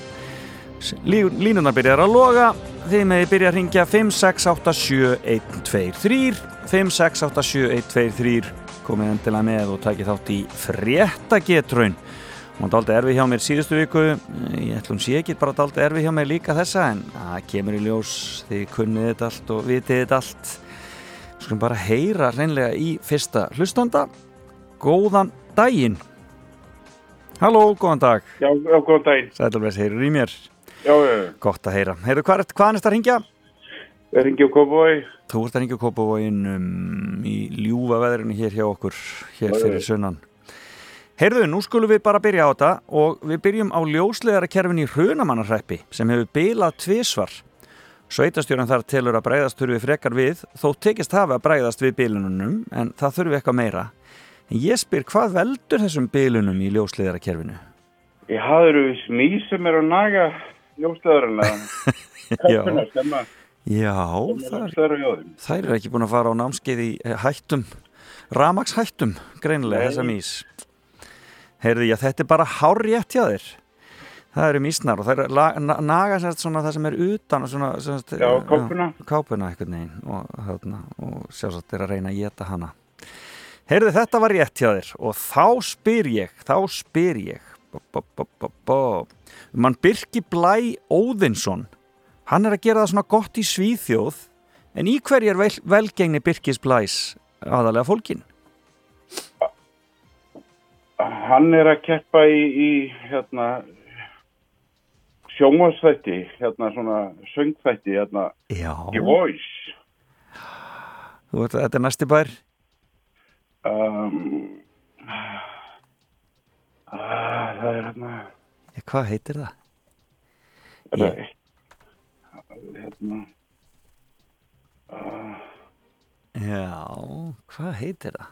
línunar byrjar að loga. Þið meði byrja að ringja 5687123 5687123 komið endilega með og takið þátt í fréttagetraun. Og það er aldrei erfið hjá mér síðustu viku. Ég ætlum sé ekki bara að það er aldrei erfið hjá mér líka þessa en það kemur í ljós þið kunnið þetta allt og vitið þetta allt. Við skulum bara heyra hreinlega í fyrsta hlustanda. Góðan daginn. Halló, góðan dag. Já, góðan daginn. Sætlumveits, heyrur í mér. Já, já, já. Gott að heyra. Heyrðu, hvað er er þetta að ringja? Ég ringi á Kópavói. Þú ert að ringja á Kópavóin í ljúfa veðrinu hér hjá okkur, hér fyrir sunnan. Heyrðu, nú skulum við bara byrja á þetta og við byrjum á ljósleðarakerfin í Hrunamannarhreppi sem hefur bilað tvisvar. Sveitastjóran þar telur að bregðast þurfi frekar við, þó tekist hafi að bregðast við bilununum, en það þurfi eitthvað meira. En ég spyr, hvað veldur þessum bilunum í ljósleðarakerfinu? Ég hafður við smí sem er að naga ljósleðarinn Já, stemma. já þeim. Þær eru ekki búin að fara á námskeið í eh, hættum, ramagshættum, greinilega Nei. þessa mís. Heyrðu, já, þetta er bara hárrétt hjá þér. Það eru mísnar og það er naga það sem er utan og svona, sérst, Já, kápuna. kápuna einhvern veginn og, og sjálfsagt er að reyna að geta hana. Heyrðu, þetta var rétt hjá þér og þá spyr ég, þá spyr ég, bo, bo, bo, bo, bo. Mann Birki Blæ Óðinsson, hann er að gera það svona gott í Svíþjóð, en í hverju er vel, velgengni Birkis Blæs aðalega fólkin? Hann er að keppa í, í hérna, sjónvarsþætti, hérna svona söngþætti, hérna, í Voice. Þú veit að þetta er næsti bær? Um, að, það er hérna, Ja, hvað heitir það? eitt, hérna, uh, Já, hvað heitir það?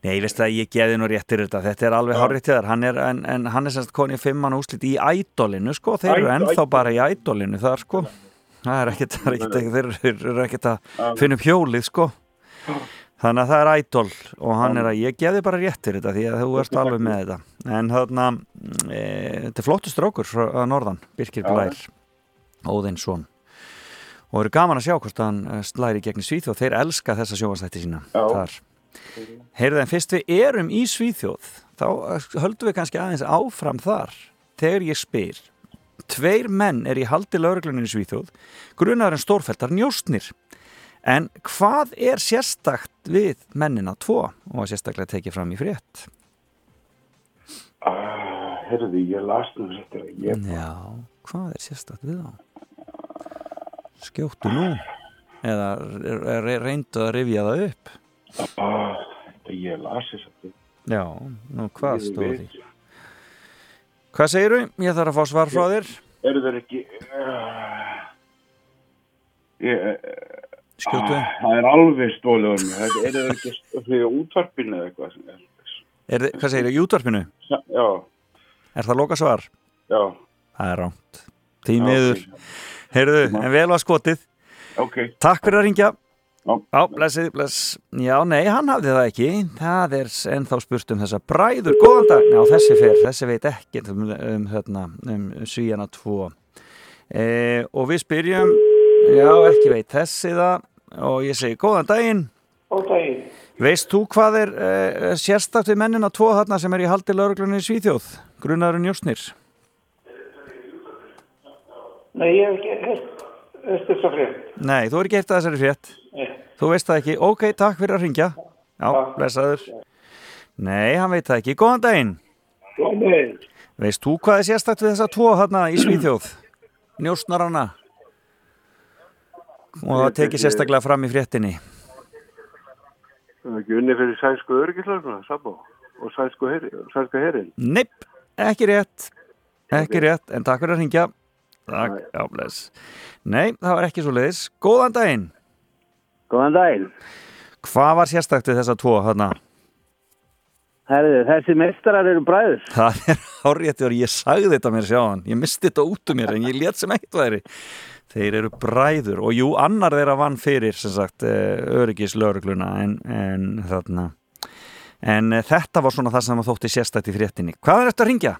Nei, ég veist að ég geði nú réttir þetta, þetta er alveg hárrétt hjá þér, hann er, en, en hann er semst konið fimmann úslit í ædolinu, sko, þeir eru ennþá bara í ædolinu þar, sko, það er ekkert, er þeir eru- ekkert að finna upp hjólið, sko, þannig að það er ædol og hann er að, ég geði bara réttir þetta því að þú ert alveg með þetta, en þarna, e, þetta er flottur strókur frá norðan, Birkir. Blær, Óðinsson og eru gaman að sjá hvort hann eh, slæri gegn Svíþjóð, þeir elska þessa sjónvastætti sína Já. þar. Heyrðu en fyrst við erum í Svíþjóð þá eh, höldum við kannski aðeins áfram þar. Þegar ég spyr tveir menn er í haldi lauruglunni í Svíþjóð grunar en stórfættar njóstnir en hvað er sérstakt við mennina tvo og sérstaklega tekið fram í frétt uh, heyrðu, ég las nú þetta, ég, Já, hvað er sérstakt við þá? Skjóttu nú eða reyndu að rifja það upp uh, ég las þetta. Já, nú hvað stóð því? Hvað segirðu? Ég þarf að fá svar frá þér Eru þeir ekki, uh, ég, Skjóttu Ah, Það er alveg stólið um. Þetta er það ekki fyrir útvarpinu eða eitthvað sem er. er, þið- Hvað segirðu? Í útvarpinu? Já, Er það loka svar? já, Það er ránt Því Já, miður Heyrðu, en vel var skotið ok. Takk fyrir að ringja Já. Já, blessið, bless Já, nei, hann hafði það ekki Það er ennþá spurt um þessa bræður Góðan dag, já, þessi fer, þessi veit ekki um, um, hérna, um svíjana tvo e, Og við spyrjum Já, ekki veit þessi það Og ég segi, góðan daginn Góðan daginn. Veist þú hvað er e, sérstakt við mennina tvo þarna sem er í haldi lauruglunni í Svíþjóð? Grunaður njósnir Nei, ég hef ekki heyrt heyrt þessa frétt. Nei, þú er ekki eftir þessari frétt Nei. Þú veist það ekki, ok, takk fyrir að ringja Já, blessaður Nei, hann veit það ekki, góðan daginn Góðan daginn. Veist þú hvað er sérstakt við þessa tvo þarna í Svíþjóð? Njósnarana Og það tekið sérstaklega fram í fréttinni. Það er ekki unni fyrir sænsku öryggislöfna, Sabo, og sænsku herin. Nepp, ekki rétt Ekki rétt, en takk fyrir að ringja Takk, já, bless. Nei, það var ekki svo leiðis Góðan daginn. Góðan daginn. Hvað var sérstakt við þessa tvo þarna? Herðu, þessi meistarar eru bræður. Það er árétti og ég sagði þetta mér sjáðan ég misti þetta út um mér en ég let sem eitt væri þeir eru bræður og jú, annar þeirra vann fyrir sem sagt öryggis lögregluna en, en þarna en eh, þetta var svona það sem þótti sérstætt í fréttinni. Hvað er þetta að ringja?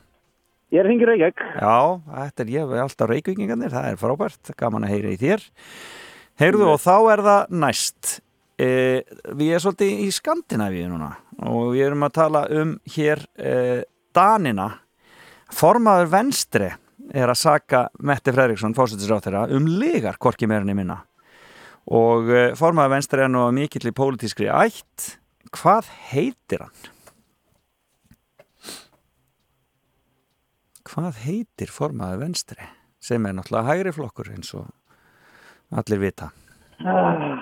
Ég er hringir Reykjavík. Já, þetta er ég, alltaf reykvíkingarnir, það er frábært, gaman að heyra í þér. Heyrðu og þá er það næst. E, við erum svolítið í Skandinavíu núna og við erum að tala um hér e, Danina formaður venstri er að saka Metti Fredriksson, fósættisráþeira um ligar korki meirinni minna og uh, formaður venstri er nú að mikill í pólitískri ætt hvað heitir hann? Hvað heitir formaður venstri? sem er náttúrulega hægri flokkur eins og allir vita Ah,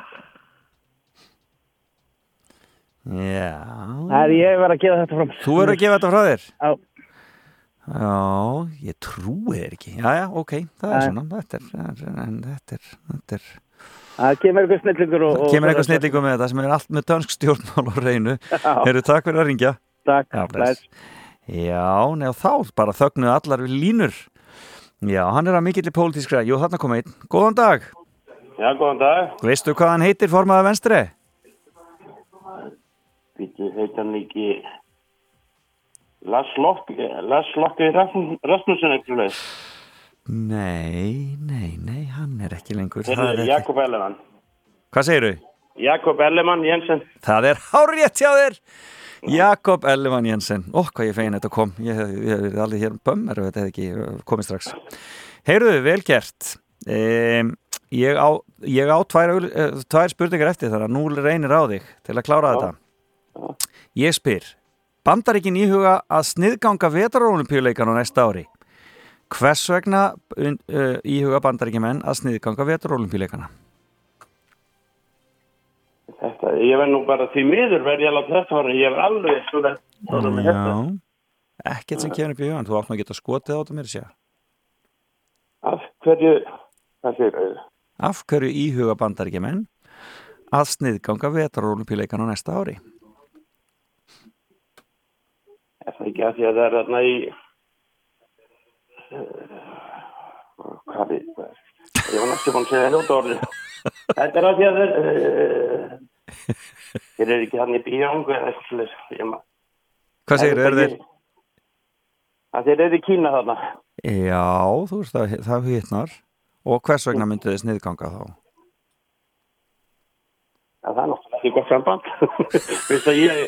Já Það er ég verið að gefa þetta fram. Þú verður að gefa þetta frá þér? Já. Já, ég trúi þér ekki. Já, já, ok, það er svona, þetta er, en þetta er, þetta er, Það kemur eitthvað snillingur og... og- kemur eitthvað snillingu með þetta sem er allt með dönsk stjórnmál og reynu. Herru, takk fyrir að ringja. Takk, já, bless. Já, neða þá, bara þögnuðu allar við línur. Já, hann er að mikill í pólitískra. Jú, þarna kom einn. Góðan dag. Já, góðan dag. Veistu hvað hann heitir formaður venstri? Býttu, heit hann ekki Lars Lokk, Lars Lokk Rasmussen eitthvað leið. Nei, nei, nei, hann er ekki lengur. Þeir Það eru er- Jakob Ellemann. Hvað segirðu? Jakob Ellemann Jensen. Það er hárétt hjá þér Jakob Ellemann Jensen Ó, hvað ég fegin þetta kom Ég hef hef allir hér bömmar ef þetta hefði ekki uh, komið strax Heyrðu, vel gert um, Ég á, ég á tvær, eh, tvær spurningar eftir þar að nú reynir á þig til að klára þetta Ég spyr Bandaríkin íhuga að sniðganga vetrarólumpíuleikan á næsta ári Hvers vegna íhuga bandaríkjumenn að sniðganga vetrarólumpíuleikana? Þetta, ég verð nú bara því miður verð ég alveg þetta var, ég verð alveg svona, með þetta. Já, ekkert sem kemur upp í hugan Þú átt nú að geta skotið á þetta mér sér Af hverju, hvað sér, Af hverju íhuga bandaríkjumenn að sniðganga vetrarólumpíuleikan á næsta ári? Er það ekki að því að það er þarna í, uh, hvað er, er, ég var næstu búin að segja hljóta orðið. Þetta er að því að það er, þeir eru ekki hann í bíjangu eða eitthvað ég. Hvað segir, eru þeir? Að þeir eru í Kína þarna. Já, þú veist það, það hittnar og hvers vegna myndu þið sniðganga þá? Það er náttúrulega ekki gott samband. Veist að ég...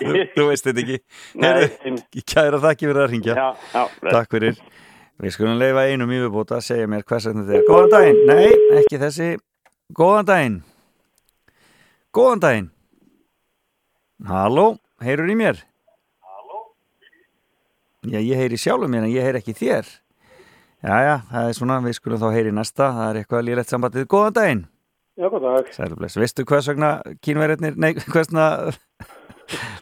Þú, þú veist þetta ekki. Nei, Kæra þakki fyrir að ringja Já, já, Takk fyrir. Við skulum leifa einum yfirbúta að segja mér hvers vegna þetta er Góðan daginn, nei, ekki þessi. Góðan daginn. Góðan daginn. Halló, heyrur í mér? Halló? Já, ég heyri sjálfum mér en ég heyri ekki þér. Jæja, það er svona, við skulum þá heyri næsta. Það er eitthvað lýrætt sambandið. Góðan daginn Já, góð dag. Sælubless, veistu hvers vegna kínverðirnir, nei, hvers vegna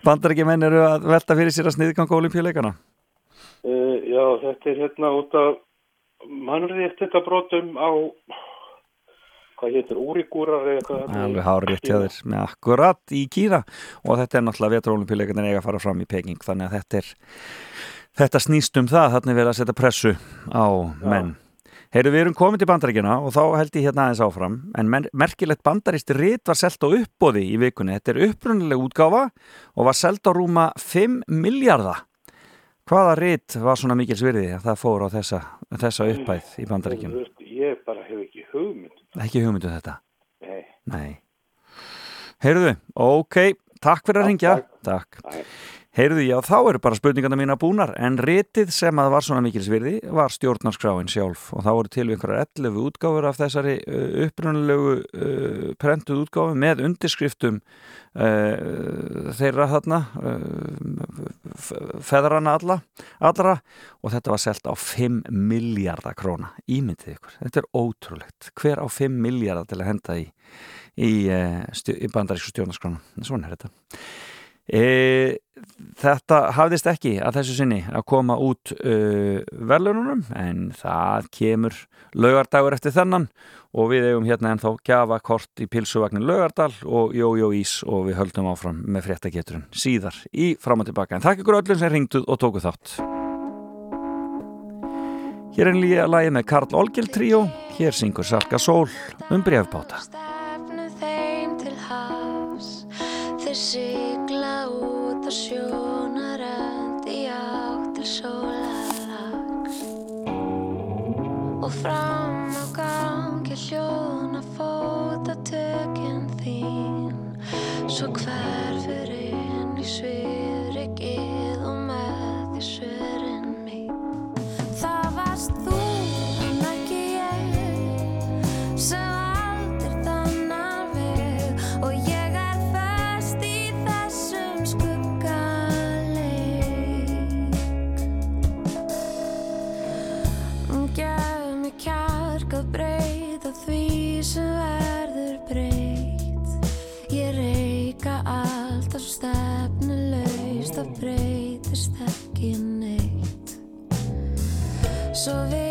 bandarækjumenn eru að velta fyrir sér að sniðganga olimpíuleikana? Uh, já, þetta er hérna út af mannrétt þetta brotum á hvað hétur, úrigúrar eða hvað þetta er. Alveg hár rétt hjá þér með akkurat í Kína og þetta er náttúrulega vetraolimpíuleikarnir eiga að fara fram í Peking þannig að þetta er þetta snýst um það, þannig verið að setja pressu á menn. Heyrðu, við erum komið til bandaríkjana og þá held ég hérna aðeins áfram en merkilegt bandarist rit var selt á uppbóði í vikunni. Þetta er upprunaleg útgáfa og var selt á rúma 5 miljardar. Hvaða rit var svona mikil svirði að það fór á þessa, þessa uppæð í veist, Ég bara hef ekki hugmynd. Ekki hugmyndu þetta? Nei. Nei. Heyrðu, ok, takk fyrir að ringja. Takk. Heyrðu, já, þá eru bara spurningarna mína búnar, en ritið sem að var svona mikils virði var stjórnarskráin sjálf og þá voru til einhverjar 11 útgáfur af þessari uh, upprunalegu uh, prentuð útgáfu með undirskriftum uh, þeirra þarna, uh, feðrana alla, allra og þetta var selt á 5 miljardar króna, ímyndið ykkur, þetta er ótrúlegt, hver á 5 miljardar til að henda í, í, uh, í bandarísku stjórnarskrána, svona er þetta. E, þetta hafðist ekki að þessu sinni að koma út uh, verðlununum en það kemur laugardagur eftir þennan og við eigum hérna ennþá gjafa kort í pilsuvagnin laugardal og jójó ís og við höldum áfram með fréttageturinn síðar í fram og tilbaka. En þakk ykkur öllum sem ringduð og tókuð þátt. Hér er líka lagið með Karl Olgil tríó. Hér syngur Salka Sól um brefbáta stefnu þeim til hafs. Þeir sigla út á sjónarönd í átt til sólalags og fram á gangi hljóna fótatökin þín. Svo hverfur inn í svifrikið og með því sem Svo viltu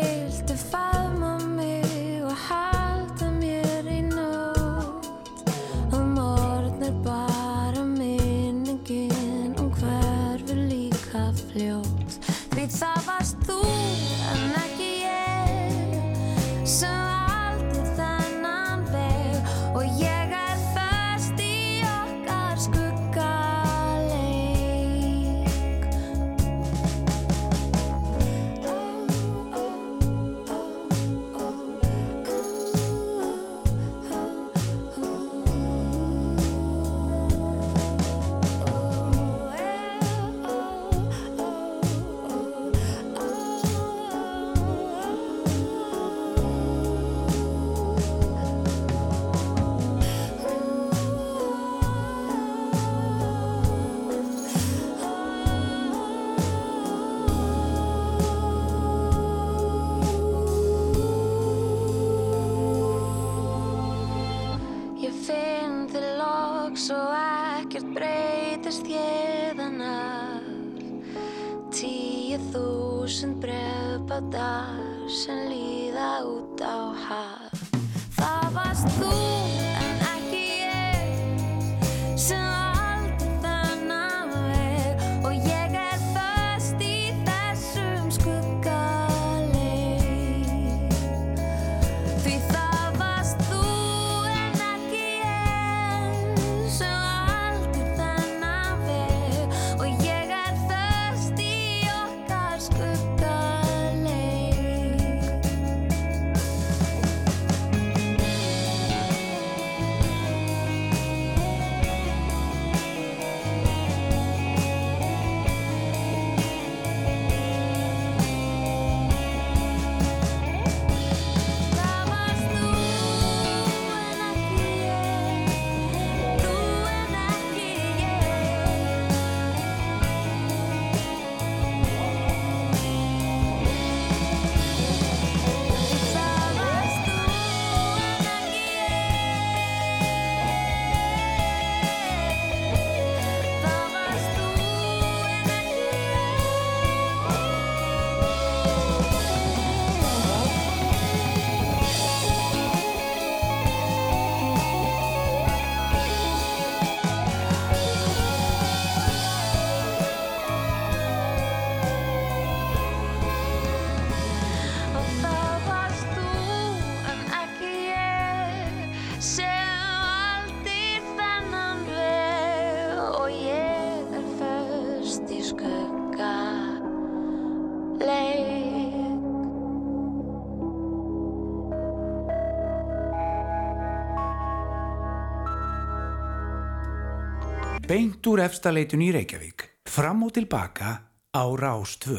Beint úr efstaleitun í Reykjavík. Fram og tilbaka á Rás 2.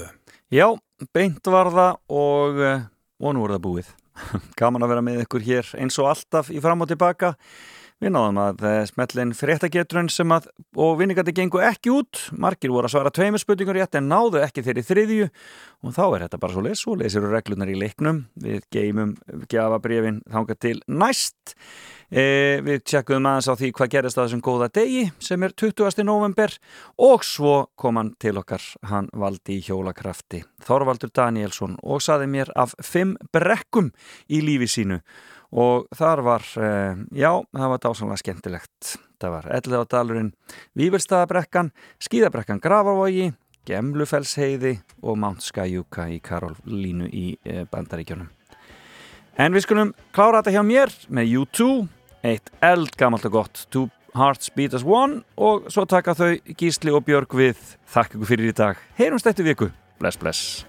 Já, beint var það og og nú er það búið. Gaman að vera með ykkur hér eins og alltaf í fram og tilbaka. Við náðum að uh, smellin fréttagetrun sem að og vinningandi gengu ekki út. Margir voru að svara tveimur spurningur rétt en náðu ekki þeirri þriðju og þá er þetta bara svo leys og leysir reglunar í leiknum. Við geymum gefabrifin þanga til næst. E, við tjekkuðum aðeins á því hvað gerist að þessum góða degi sem er 20. november og svo kom hann til okkar hann valdi í hjólakrafti Þorvaldur Danielsson og saði mér af fimm brekkum í lífi sínu. Og þar var e, já, það var dásamlega skemmtilegt. Það var Elliðádalurinn Vífurstaðabrekkan, Skíðabrekkan Grafarvogi Gemlufellsheiði og Mount Skyjuka í Karolínu í e, Bandaríkjónum En við skulum klára þetta hjá mér með U2, eitt eldgamalt og gott Two Hearts Beat as One og svo taka þau Gísli og Björg við. Þakk ykkur fyrir í dag. Heyrumst eftir viku. Bless, bless.